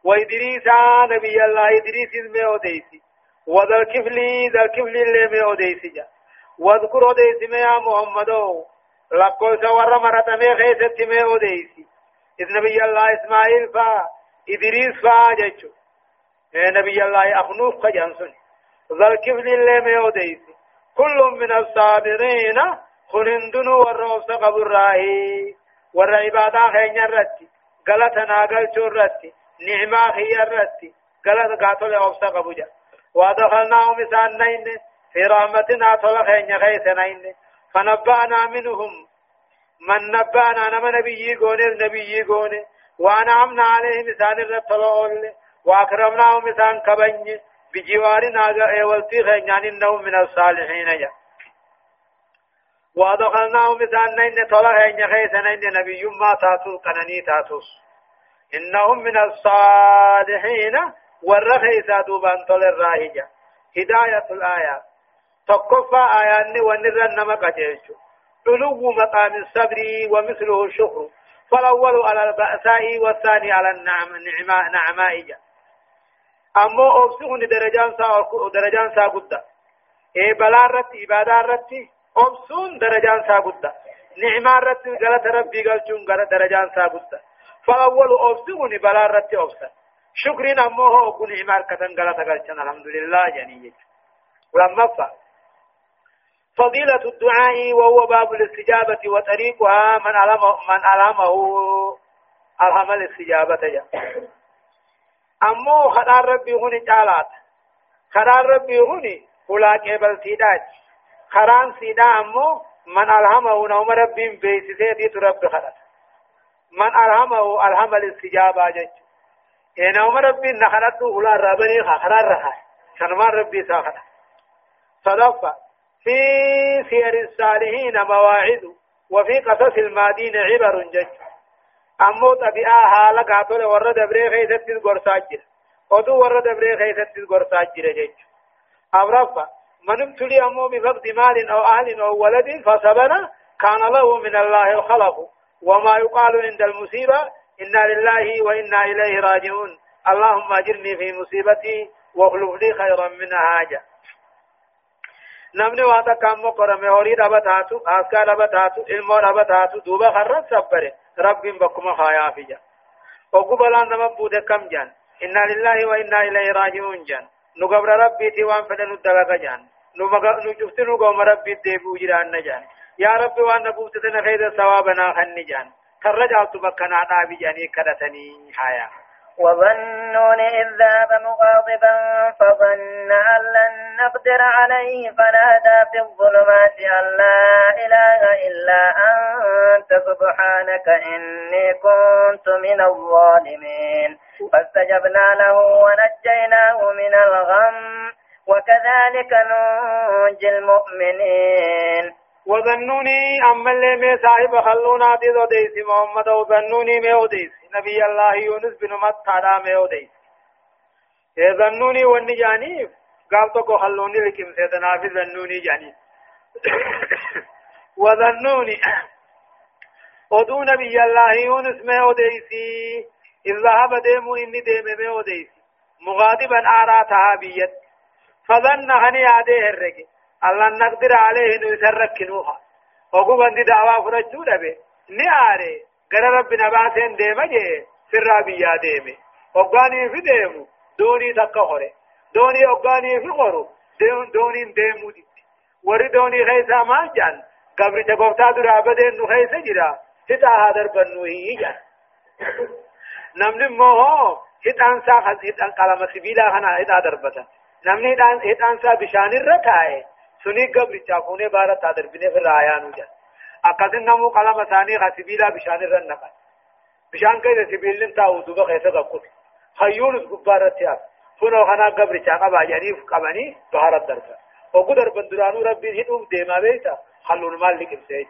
وإدريس نبي الله إدريس ما أوديسي وذا الكفل ذا الكفل اللي ما أوديسي جا. واذكر أوديسي ما يا محمد لقل سور مرة ما خيست ما أوديسي إذ نبي الله إسماعيل فا إدريس فا جيشو نبي الله أخنوف خجانسون ذا الكفل اللي ما أوديسي كل من الصابرين خلندنو والروس قبر راهي والعبادة خينيا رتي غلطنا غلطو رتي. نعمة هي الرتي قال قاتل أوسا قبوجا وادخلناهم إسان نين. في رحمتنا طلق خين خيس نين. فنبأنا منهم. من نبأنا نما نبي يقون النبي يقون وأنعمنا عليهم إسان الرطلول وأكرمناهم إسان كبني بجوارنا والتي يعني إنهم من الصالحين جا وادخلناهم إسان نين. طلق خين خيس نين. نبي ما تاتو قنني تاتوس. إنهم من الصالحين. والرخيصة دوبان طول الراهجة. هداية الآيات تقفى آيان ونرى نما قجيشو. علو مقام الصبر ومثله الشكر. فالأول على البأساء والثاني على النعم نعماء نعمائية أما أبسون درجان سا درجان سا قد إيه بلا رت إبادة رت أبسون درجان سا قد نعمة رت غلط ربي قلتون درجان سا قد فأول أوفسوني بلا رت أوفسا شكرين أمه أكون إمار كتن قلتنا الحمد لله جنية. ولما فضيلة الدعاء وهو باب الاستجابة وطريقها من علم من علمه ألهم الاستجابة جا. أمو خدار ربي هوني جالات. خدار ربي هوني فلا كيبل سيداج. خران سيدا أمو من ألهمه نوم ربي بيسيسي دي ترب خدار. من ألهمه ألهم الاستجابة جج إنهم ربي نخلته ولا ربني خخرار رها شنما ربي ساخنا صدفة في سير الصالحين مواعظ وفي قصص المادين عبر جج أمو طبيعة حالا قاتل ورد دبري خيستي قرصاجر ودو ورد دبري خيستي قرصاجر جيج أورفا من ابتلي أمو بفقد مال أو أهل أو ولد فصبر كان له من الله الخلق وما يقال عند المصيبة إنا لله وإنا إليه راجعون. اللهم أجرني في مصيبتي واخلف لي خيرا منها حاجة. نمني واتا كام مقرم هوري ربا تاتو آسكا علمو ربا تاتو دوبا خرن سبره رب بكما خايا فيجا. وقبلا نما بودة كم جان. إنا لله وإنا إليه راجعون جان. نقبر ربي تيوان فدن الدغا جان. نجفت نقوم ربي ديبو جران نجان يا ربي وانا بوتتنا خير ثوابنا خن جان. ترجعت بكنا نابي جاني كدتني حياة. وظنون إذ ذهب مغاضبا فظن أن لن نقدر عليه فنادى في الظلمات أن لا إله إلا أنت. سبحانك إني كنت من الظالمين. فاستجبنا له ونجيناه من الغم. وكذلك ننجي المؤمنين. وظنوني أما اللي مي صاحب خلونا دي وديس محمد وظنوني مي وديس نبي الله يونس بن متى مي وديس ظنوني وني جاني؟ قال تو خلوني لكم سيدنا في ظنوني جاني. (coughs) وظنوني (coughs) ودو نبي الله يونس مي وديسي إذ ذهب ديمو إني ديم مي وديسي مغاضبا آراتها بيت. فظن هني عديه الرجل الله نقدر عليه انه يسركنوها وقوم دي دعوة فرجو دبي نعاري قال ربنا باسين ديما جي سرا بيا ديمي وقاني في ديمو دوني تقهره دوني وقاني في غرو دوني ديمو دي وري دوني خيسا ما جان قبر جبوتا درا بدين نو خيسا جرا هتا هادر بنو هي جان نمني موهو هتان سا هتان قلم سبيلا خنا هتا دربتا نمني هتان سا بشان الركايه سني قبل چاكونه بارا تادر بني في رايانو جان اقدن نمو قلم ثاني غسبيلا بشان الرنقا بشان كيدا سبيلن تاو دوبا خيسا قبل خيول غبارة تياب فنو خنا قبل چاقا باجاني قباني بهارت درسا وقدر بندرانو ربي هدوم ديما بيتا خلون مال لكم سيج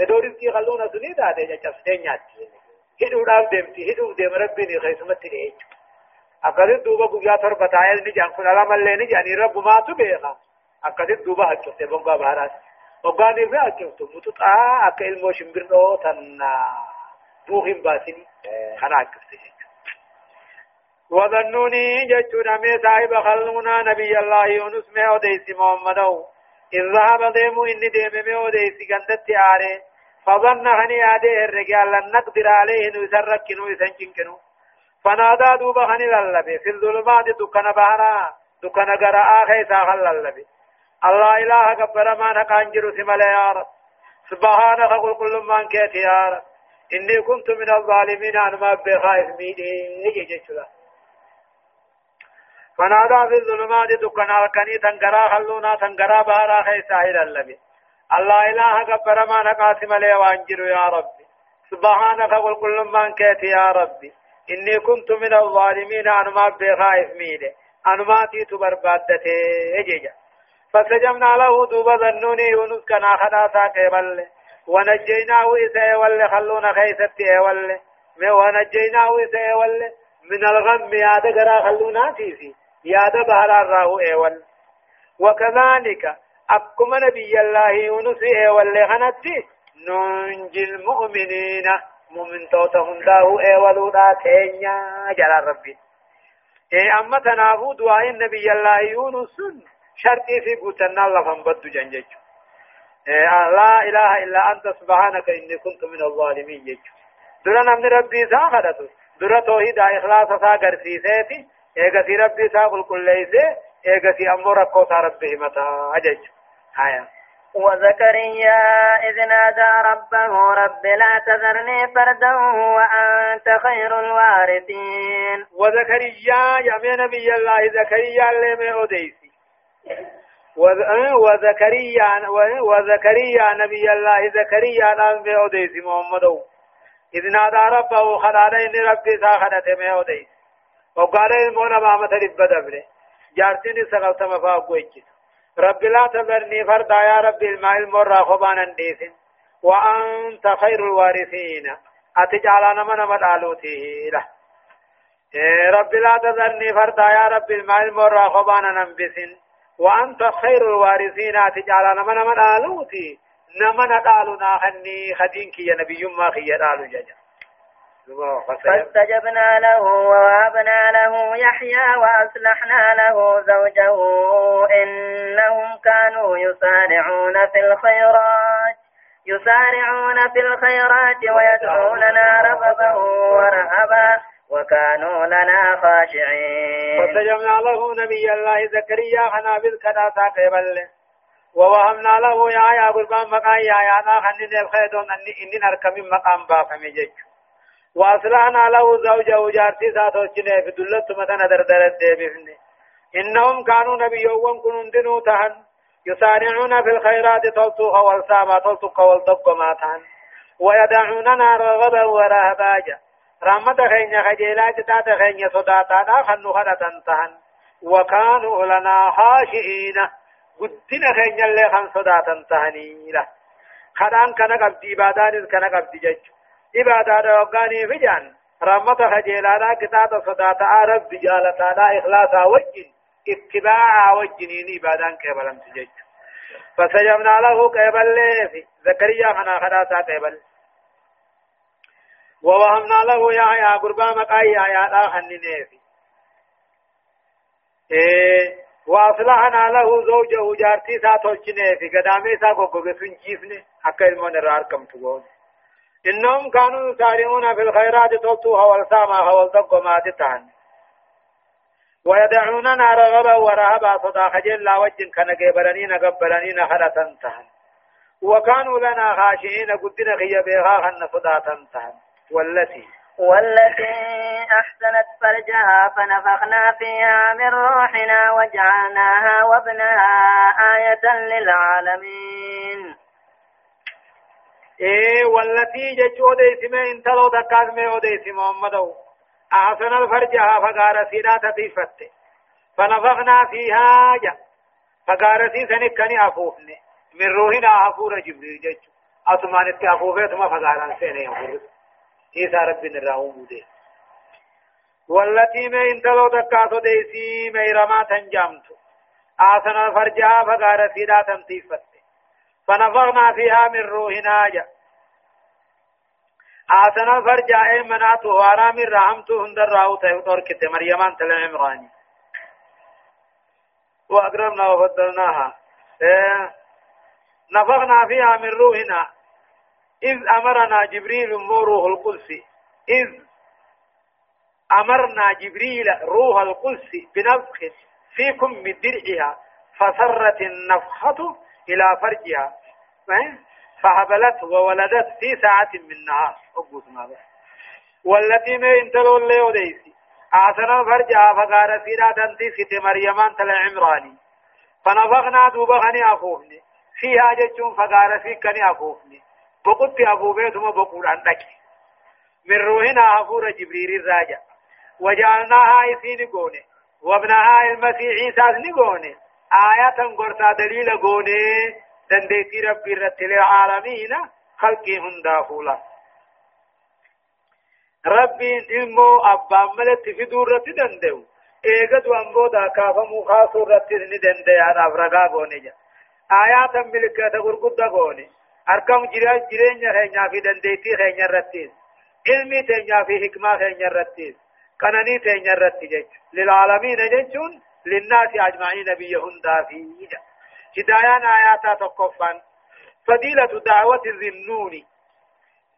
ادوريس كي خلون سني داده جا چفته نياتي هدو داف ديمتي هدو ديم ربي ني خيسمت تريج اقدن دوبا قبيا تر بتايل ني جان كن علام اللي ني جاني رب ما تو بيخا akkasitti duuba haccofte bongaa baharaati hoggaan irraa haccoftu mutuxaa akka ilmoo shimbirroo tanna buu hin baasini kana haccofte jechuudha. وظنوني جتشون أمي صاحب خلونا نبي الله يونس ما أوديس محمد إذ ذهب ديمو إني ديم ما أوديس قندت آره فظن هني آده الرجال لن نقدر عليه نسرك كنو يسنجن كنو فنادى دوبا هني للبي في الظلمات دكنا بهرا دكنا قراء خيسا خللبي الله إله كبر ما نقان جرو سمال يا رب سبحانك قل كل من كيت يا رب إني كنت من الظالمين أنا ما بخائف ميدي. جيشلا فنادى في الظلمات دكنا كني تنقرا خلونا تنقرا بارا خيسا إلى اللبي. الله إله كبر ما نقاسم لي وانجر يا ربي. سبحانك قل كل من كيت يا ربي. إني كنت من الظالمين أنا ما بخائف ميدي. أنا ما تيت بربادته يجي فسجمنا له دوبا ظنوني يونس كنا خدا ساقبل ونجيناه إساء وlle خلونا خيستي وlle ونجيناه إساء وlle من الغم ياد غرا خلونا تيسي. ياد بهر الراهو ايول وكذلك أكما نبي الله يونس ايول خنتي. ننجي المؤمنين. مؤمن توتهم داهو ايولو دا تينيا جلال ربي. اي أما تنافو دعاء النبي الله يونس. شرطي في قوتنا الله فنبدو جنجج لا إله إلا أنت سبحانك إني كنت من الظالمين جج درا نمن ربي سا خدتو درا توحيد إخلاص سا غرسيسيتي ايغا سي ربي سا قل كل ليسي. ايغا سي أمو ركو سا ربي متا أجج هايا. وزكريا إذ نادى ربه رب لا تذرني فردا وأنت خير الوارثين. وزكريا يا نبي الله زكريا اللي أوديس. وزكريا وزكريا نبي الله زكريا نام بأوديس محمد إذ نادى ربه خلال إن ربي ساخنت مأوديس وقال المونا ما مترب بدبره. جارتني سغلت مفاق وجد رب لا تذرني فردا يا رب الماء المرى خبانا ديسن وأنت خير الوارثين. أتجعل نما نما دالوتي له. إيه رب لا تذرني فردا يا رب الماء المرى خبانا ننبسن. وأنت خير الوارثين أتجعل نما نما دالوتي نما ندالنا خني خدينك يا نبي ما خي دالو ججا فاستجبنا له ووهبنا له يحيى وأصلحنا له زوجه. إنهم كانوا يسارعون في الخيرات. يسارعون في الخيرات ويدعوننا رغبا ورهبا. وكانوا لنا خاشعين. فاستجبنا له نبي الله زكريا خنا بالكدا تاقبل ووهمنا له يا يا قربان مقام يا يا نا خنين الخيدون أني إني نركم مقام بافمي جيج وأصلحنا له زوجه جارتي ساتو چنه في دلت مدن دردرت دي بفني إنهم كانوا نبيوون كنون دنو تهن. يسارعون في الخيرات تلتوها والسامة تلتوها والتقماتان ويدعوننا رغبا ورهباجا. رحمة خينيا خجيلا جتات خينيا صداتانا خنو خدتن تهن وكانوا لنا خاشئين قدنا خينيا اللي خن صداتن تهنيلا خدان كان قبدي عبادان كان قبدي جج عبادان وقاني فجان رحمة خجيلا جتات صداتا رب جالتانا إخلاصا وجن اتباع وجنين عبادان كيبلن تجج فسجبنا له كيبل في زكريا خنا خدا سا كيبل ووهمنا له يا يا قربا مقاي يا لا خنني في. إيه وأصلحنا له زوجه جارتي سا تولچنه في. قدامي سا غوغو سنجيفني حق إلمون راركم تقول. إنهم كانوا يسارعون في الخيرات تلتوها والسامة والدقما تتهن ويدعوننا رغبا ورهبا صدا خجل لا وجن كان قبرني نقبرني نخلا تنتهن. وكانوا لنا خاشعين قدنا خي بها خن صدا تنتهن. والتي والتي أحسنت فرجها فنفخنا فيها من روحنا وجعلناها وابنها آية للعالمين. إيه والتي جتشو دي سمي انتلو دكاز مي ودي سمي محمدو أحسن الفرجها فقار سيدا تطيفت فنفخنا فيها جا. فقار سي سنكني أفوفني. من روحنا أفور جبريل جج أسمان اتي أفوفه ثم فقارا سيني أفور. إيسا رب نراهم بودي والتي ما انتلو دكاتو ديسي ميرما تنجامت أحسن الفرجها فقار سيدا تنطيفت فنفخنا فيها من روحنا جا. آسنا فرجا اي مناتو وارام الرحمتو هندر راو تهدور كت مريمان تل عمراني. وأكرمنا وفضلناها. إيه نفخنا فيها من روحنا. إذ أمرنا جبريل روح القدس. إذ أمرنا جبريل روح القدس بنفخ فيكم من درعها فسرت النفخة إلى فرجها. فهبلت وولدت في ساعة من نهار. والتي ما انتلو اللي وديسي أعسنا فرجع فقال سيرا دنتي ست مريمان تل عمراني فنفخنا دوبخني أفوفني فيها جتشون فقال في كني أفوفني بقلت أفوفي ثم بقول عندك من روحنا أفور جبريل الراجع وجعلناها إسين قوني وابنها المسيح عيسى نقوني آية قرصا دليل قوني دنديتي ربي رت للعالمين خلقي هندا فولا ربي علمو أبا ملت في دورة دندو ايغد وانبو دا كافا مخاصو رت ندندي على أفرقا قوني آيات ملكة غرقود قوني أركم جراج جرين خينيا في دنديتي خينيا رتين علمي تينيا في حكمة خينيا رتين قناني تينيا رتين للعالمين جنشون للناس أجمعين بيهن دافي هدايان آياتا تقفان فضيلة دعوة الذنون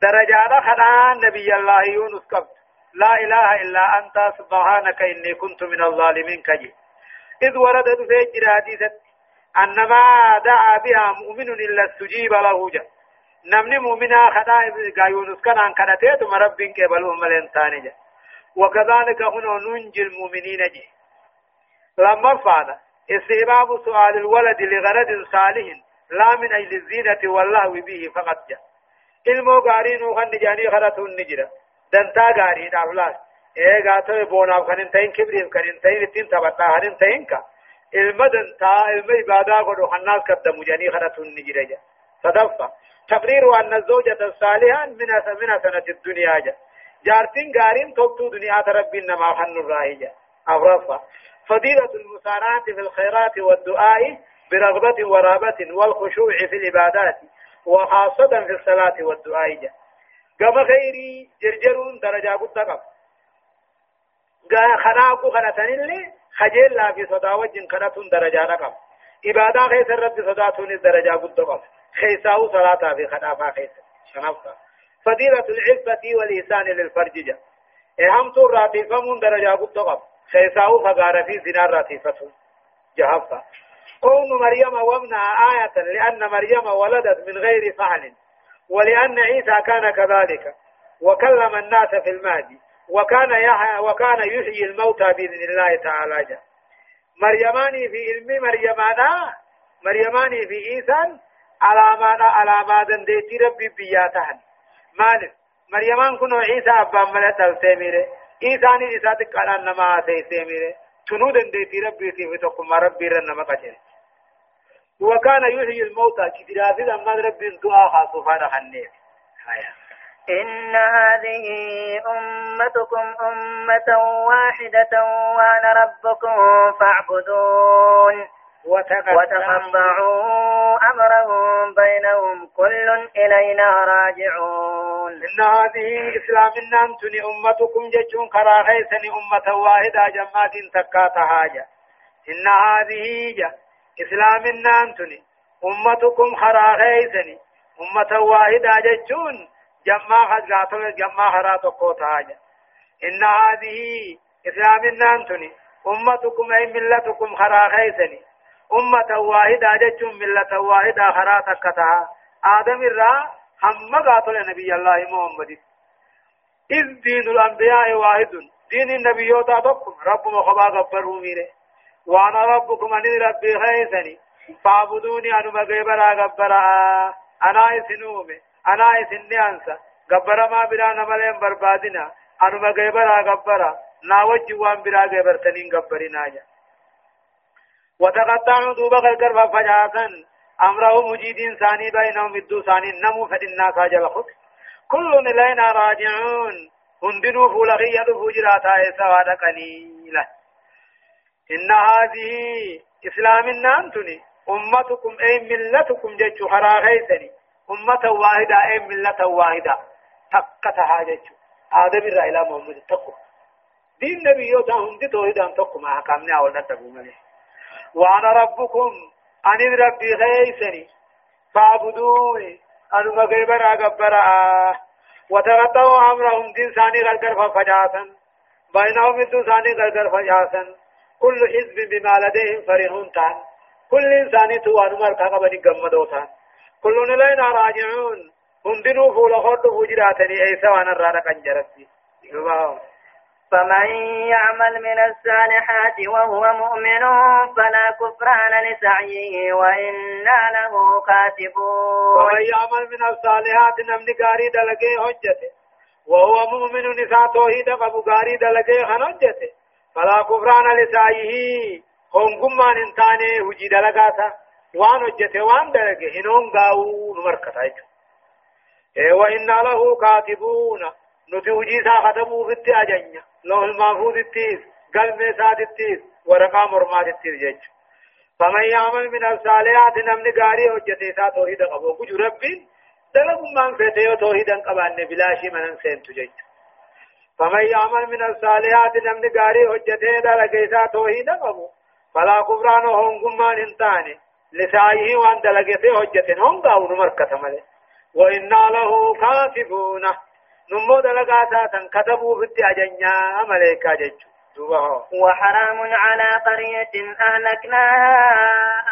درجات خدان نبي الله يونس قبل لا إله إلا أنت سبحانك إني كنت من الظالمين كجي إذ وردت في جراديثة أنما دعا بها مؤمن إلا استجيب له جا. نمني مؤمنا خدا يونس كان عن كنتيت مرب قبلهم ملين جا. وكذلك هنا ننجي المؤمنين جي. لما فعل استحباب سؤال الولد لغرض صالح لا من أجل الزينة والله به فقط جاء ilmoo gaarii nuu kan nijaanii kadhatuun ni jira dantaa gaariidhaaf laal ee gaatoo boonaaf kan hin ta'in kibriif kan hin ta'in ittiin ibaadaa godhu kannaas kaddamu janii kadhatuun ni jira ja. صدفة تقرير أن الزوجة الصالحة من من سنة الدنيا جا جارتين قارين توبتو دنيا ربي إنما حن الراهجة أغرفة فضيلة المسارعة في الخيرات والدعاء برغبة ورابة والخشوع في العبادات وخاصة في الصلاة والدعاء جا قام خيري جرجرون درجة قد تقف خناقو خنتن اللي خجل لا في صدا وجن خنتون درجة نقف عبادة خيس الرب صداتون درجة قد تقف خيساو صلاة في خنافة خيس شنفة فضيلة العفة والإحسان للفرج جا اهم تو راتفة من درجة قد تقف خيساو فقار في زنا راتفة جهفة قوم مريم وابنها آية لأن مريم ولدت من غير فعل ولأن عيسى كان كذلك وكلم الناس في المهدي وكان يحيى وكان يحيي الموتى بإذن الله تعالى. جا. مريماني في علم مريمانا مريماني في إيسان علامانا علامات ديتي ربي بياتهن. مالك؟ مريمان كنو عيسى أبا ملت السيميري إيساني إساتك على نما سيميري تنو ديتي ربي في تقم ربي رنما قجل وكان يحيي الموتى كتيرا في لما ربي دعا خاصفانا خنيف. إن هذه أمتكم أمة واحدة وأنا ربكم فاعبدون. وتقطعوا أمرهم بينهم كل إلينا راجعون. إن هذه إسلام أنتني أمتكم جتون كرا أمة واحدة جماعة تكات حاجة. إن هذه إسلام أنتني أمتكم خيسني أمة واحدة جتون جماعة خزاتو جماعة خرا تقوت حاجة إن هذه إسلام أنتني أمتكم أي ملتكم خرا خيسني. أمة واحدة جتشم ملة واحدة خراتك كتها آدم الرا هم قاتل نبي الله محمد. إذ دين الأنبياء واحد. دين النبي يوتا تقم رب مخبا غبر ميره وأنا ربكم أني ربي خيسني. فاعبدوني أنو مغيبرا غبرا أنا إسنومي. أنا إسني أنسى غبرا ما بلا نمالين بربادنا أنو مغيبرا غبرا ناوجي وان بلا غيبرتنين غبرنا جا وتقطعوا دوبا غرغر فجاسا أمره مجيد ثاني بينهم الدو ثاني نمو فإنا ساجل خط كل إلينا راجعون هندنو فولغي يدفو جراتا سوادا قليلا إن هذه إسلام النانتني أمتكم أي ملتكم جيتشو خراغيسني أمة واحدة أي ملة واحدة. تقتها جيتشو آدم الرأي محمد تقو. دين نبي يوتا هندي توحيدا تقو. ما حكامنا أولا تقو مليه وأنا ربكم. ان ربي غيثني فاعبدوني. ان مغيبر اغبر وتغطوا أمرهم. دين ثاني غرغر فجاسا. بينهم ثاني غرغر فجاسا. كل حزب بما لديهم فرحون تان. كل إنسان تو انمر كغبني غمدوتان كل لنا راجعون. هم دينو فول خد فجراتني أي سوانا رانا كنجرتي فمن يعمل من الصالحات وهو مؤمن فلا كفران لسعيه وإنا له كاتبون. ومن يعمل من الصالحات نمني قاري دلقي حجته. وهو مؤمن نساء توحيد قبو قاري دلقي خنجته. فلا كفران لسعيه. هم قمان انتاني هجي دلقاتا. وان حجته وان دلقي هنون قاو نمركتا وإنا له كاتبون نتي هجي سا ختمو في التأجنة لوح المحفوظ التيس قلب ساد التيس ورقا مرمات التيس جج فمن يعمل من الصالحات نمن غاري حجته سا توحيد قبو كجو ربين دلق من فتيو توحيدا قبان بلاشي من سنتو جج فمن يعمل من الصالحات نمن غاري حجته دلق سا توحيد قبو فلا كفران هم قمان انتاني لسائه وان دلقته حجته هم قاون مركة ملي وإنا له كاتبونه نمو دلقا ساتن كتبوا في التأجنيا ملائكة جج وحرام على قرية أهلكناها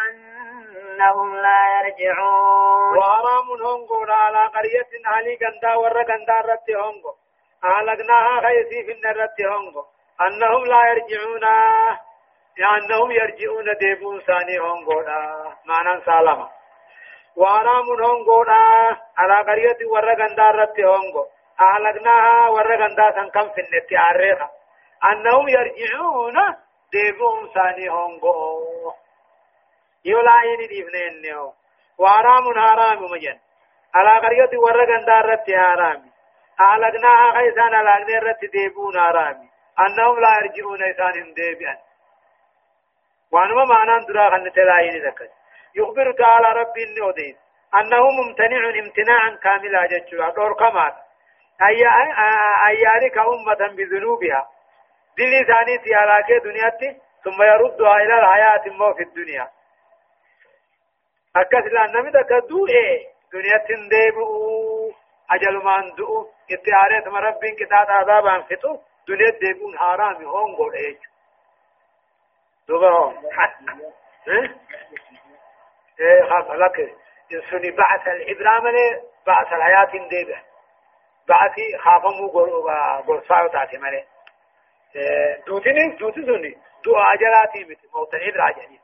أنهم لا يرجعون وحرام هنقو على قرية أهلي قندا ور قندا رت هنقو أهلكناها خيسي في النرت هنقو أنهم لا يرجعون لأنهم يرجعون ديبون ثاني هنقو معنى سالما. وحرام هنقو على قرية ور قندا رت هنقو أهلكناها ورغندا سن كم في النت عريخا أنهم يرجعون ديبون ثاني هونغو. يولاين نيو. وحرام حرام مجن. على قرية ورقن دارت حرام أهلكناها خيسان على أغنيرت ديبون حرام أنهم لا يرجعون إسان ديبئا. وانما معنى درا خن تلاين ذكر. يخبر تعالى ربي النودين أنه ممتنع امتناعا كاملا جتشوا دور كمال. أيارك أمة بذنوبها. دلي ثاني تيالاك دنياتي ثم يردها إلى الحياة مو في الدنيا. أكس لأن نمت كدو إيه. دنيا تنديبو أجل ما اندو إتعاريت مربين كتاب عذابا فتو. دنيا ديبون حرامي هون قول إيه. دوبا هون إيه إيه خاف لك إنسوني بعث الإبرام بعث الحياة ديبه بعثي خافمو قول صاعو تاتي مالي دوتين دوتين سوني دو عجلاتي مثل موت الإبرا جديد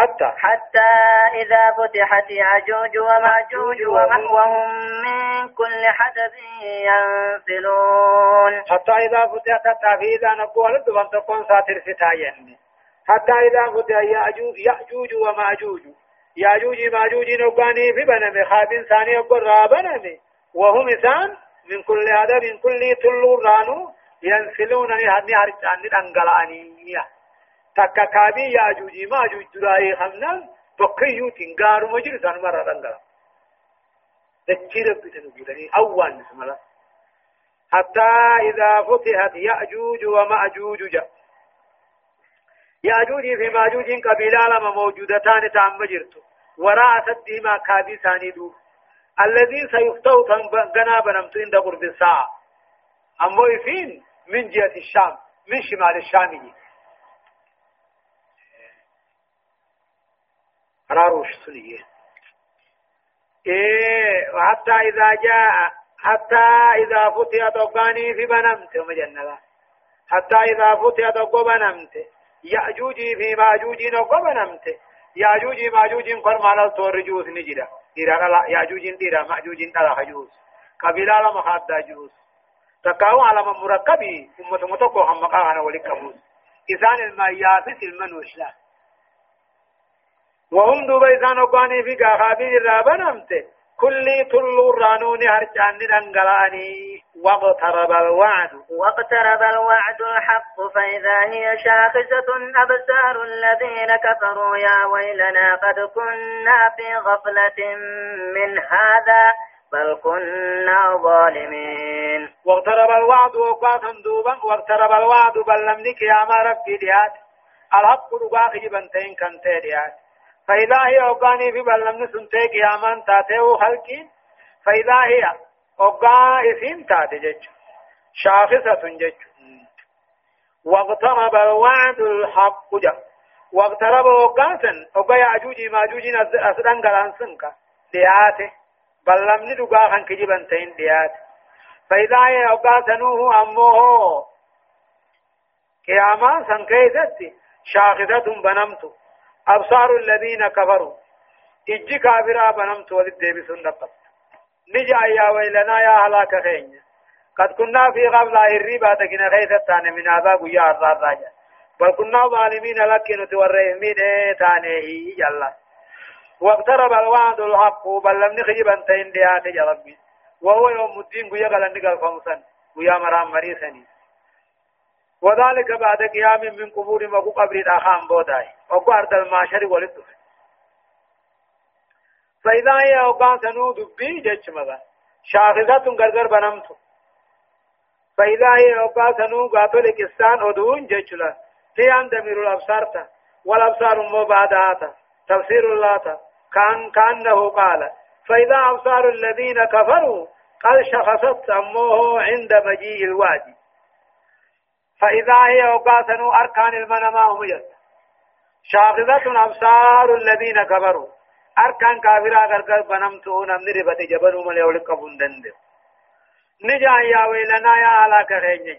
حتى حتى إذا فتحت يعجوج ومعجوج وهم من كل حدب ينفلون حتى إذا فتحت إذا نقول لدوان تكون ساتر فتاين حتى إذا فتح يأجوج, يأجوج ومعجوج يأجوج ماجوج نقاني في بنم خابن ثاني أقول رابنم وهم إسان من كل هذا من كل تلو رانو ينسلون نهني هرچان دنگلانية تكا كابي ياجوجي ماجوج دراي خمنا بقيو تنگارو مجر سان مرا دنگلا تكير بتنبودني أول نسملا حتى إذا فتحت يأجوج ومأجوج جاء يأجوج في ماجوج قبيلة لما موجودتان تام مجرتو وراء سدهما كابي دور الذي سيفتو تنبغنا بنمتو عند قرب الساعة أمو يفين من جهة الشام من شمال الشام سنية إيه وحتى إذا جاء حتى إذا فتحت أقاني في بنمت مجنة حتى إذا فتحت أقو بنمت. يأجوجي في ماجوجي نقو بنمت. يأجوجي ماجوجي فرمانا تورجوس نجدا إيرا يأجوجي إيرا ماجوجي تلا خجوس قبيلة لما خادا جوس تكاو على مركبي أمة متوكو هم مقانا ولكبوس إذان المياسس المنوش لا وهم دوبا إذان أقاني في قاخابين الرابن أمته كل تلو رانوني هرجان دنگلاني. واقترب الوعد. واقترب الوعد الحق فإذا هي شاخصة أبصار الذين كفروا يا ويلنا قد كنا في غفلة من هذا بل كنا ظالمين. واقترب الوعد وقاتا دوبا واقترب الوعد بل لم نك يا ما ربي ديات. الحق رقاقي بنتين ديات فإذا هي أقاني في بل لم نسنتي قياما تاتيو خلقين فإذا هي أقا إسين تاتي جج. شاخصة جج. واقترب الوعد الحق جا. واقترب وقاتا أقا يعجوجي ماجوجي أسدن قلان سنكا دياته بل لم ندقا خان كجبا تين ديات فإذا يوقع سنوه أمه قياما سنكيست شاخصة بنمت أبصار الذين كفروا. إجي كافرا بنمت ولد بسن نقط نجا يا ويلنا يا هلاك خين قد كنا في قبل الربا تكنا خيثة من عذاب يا الراجع. بل كنا ظالمين لك نتوريه من تانيه يلا واقترب الوعد الحق بل لم نخجب انتين ديات يا ربي. وهو يوم الدين قيا قال نقل خمسا مرام مريسني. وذلك بعد قيام من قبور مكو قبر الأخام بوداي. وقو أرض المعشر ولد. فإذا هي أوقان سنو دبي جج مغا. شاخصة غرغر بنمت فإذا هي أوقان سنو قاتل كستان أدون جج لا. هي أندمر الأبصار والأبصار مبادات تفسير الله كان كأنه قال. فإذا أبصار الذين كفروا قد شخصت أمه عند مجيء الوادي. فإذا هي أوقاتن أركان المنما هم شاخصة أبصار الذين كفروا. أركان كافرا غرغر بنمتو نمني ربط جبنو من يولك بندند نجا يا ويلنا يا على كرين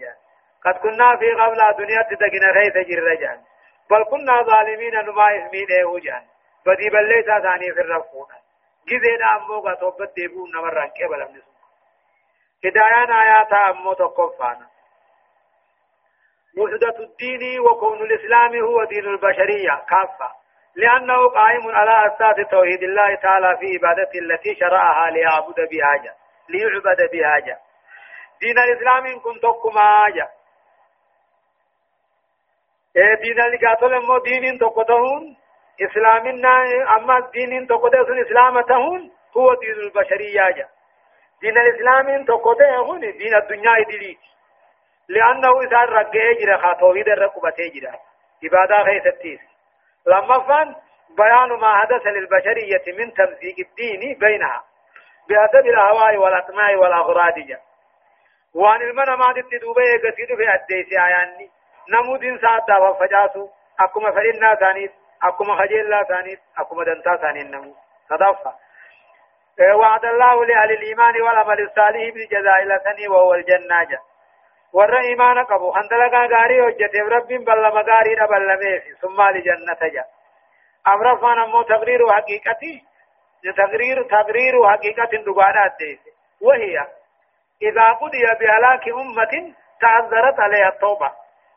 قد كنا في قبل دنيا تدقنا خيث جر بل كنا ظالمين نما اسمين إيه جان بدي بلې تا ثاني في الرفونه جزينا أمو کا توبت دیبو نمر کے بلم نسو هدايان آيات أمو تقفانا. وحدة الدين وكون الإسلام هو دين البشرية كافة. لأنه قائم على أساس توحيد الله تعالى في عبادته التي شرعها ليعبد بها جا ليعبد بها جا دين الإسلام إن كنتم جا إيه دين القاتل مو دين تقطعون إسلامنا أما دين تقطعون إسلام تهون هو دين البشرية جا دين الإسلام تقطعون دين الدنيا إدليك لأنه إذا رجع جرا خاتوهيد الرقبة جرا عبادة خيستيس لما فان بيان ما حدث للبشرية من تمزيق الدين بينها. بحسب الأهواء والأطماع والأغراض وأن المنا ما تدوبه قصيد في أديس آياني نمود إنسان دعوة فجاسو. أكما فرنا ثانيت. أكما الله ثانيت. أكما دنتا ثاني النمو صدفة. وعد الله لأهل الإيمان والعمل الصالح بالجزاء لثني وهو الجنة جا. ور ایمان قبو خندلقا غاري وجت رب بل مغاري بل ميف ثم لجنة جا أمر فان امو تقرير حقيقتي تقرير تقرير حقيقة دغانا دي وهي إذا قضي بهلاك أمة تعذرت عليها التوبة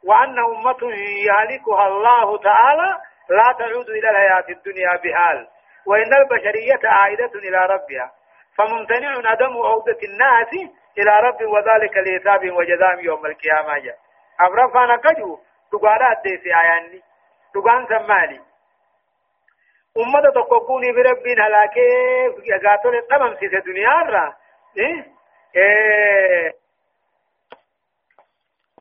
وأن أمة يهلكها الله تعالى لا تعود إلى الحياة الدنيا بحال وإن البشرية عائدة إلى ربها فممتنع عدم عودة الناس إلى رب وذلك لحساب وجزاء يوم القيامة. جاء أمر فانا كجو دقانا أديسي آياني دقان سمالي. أمة تقبوني بربين هلاكي يقاتل التمام سيسة دنيا را. إيه؟ إيه.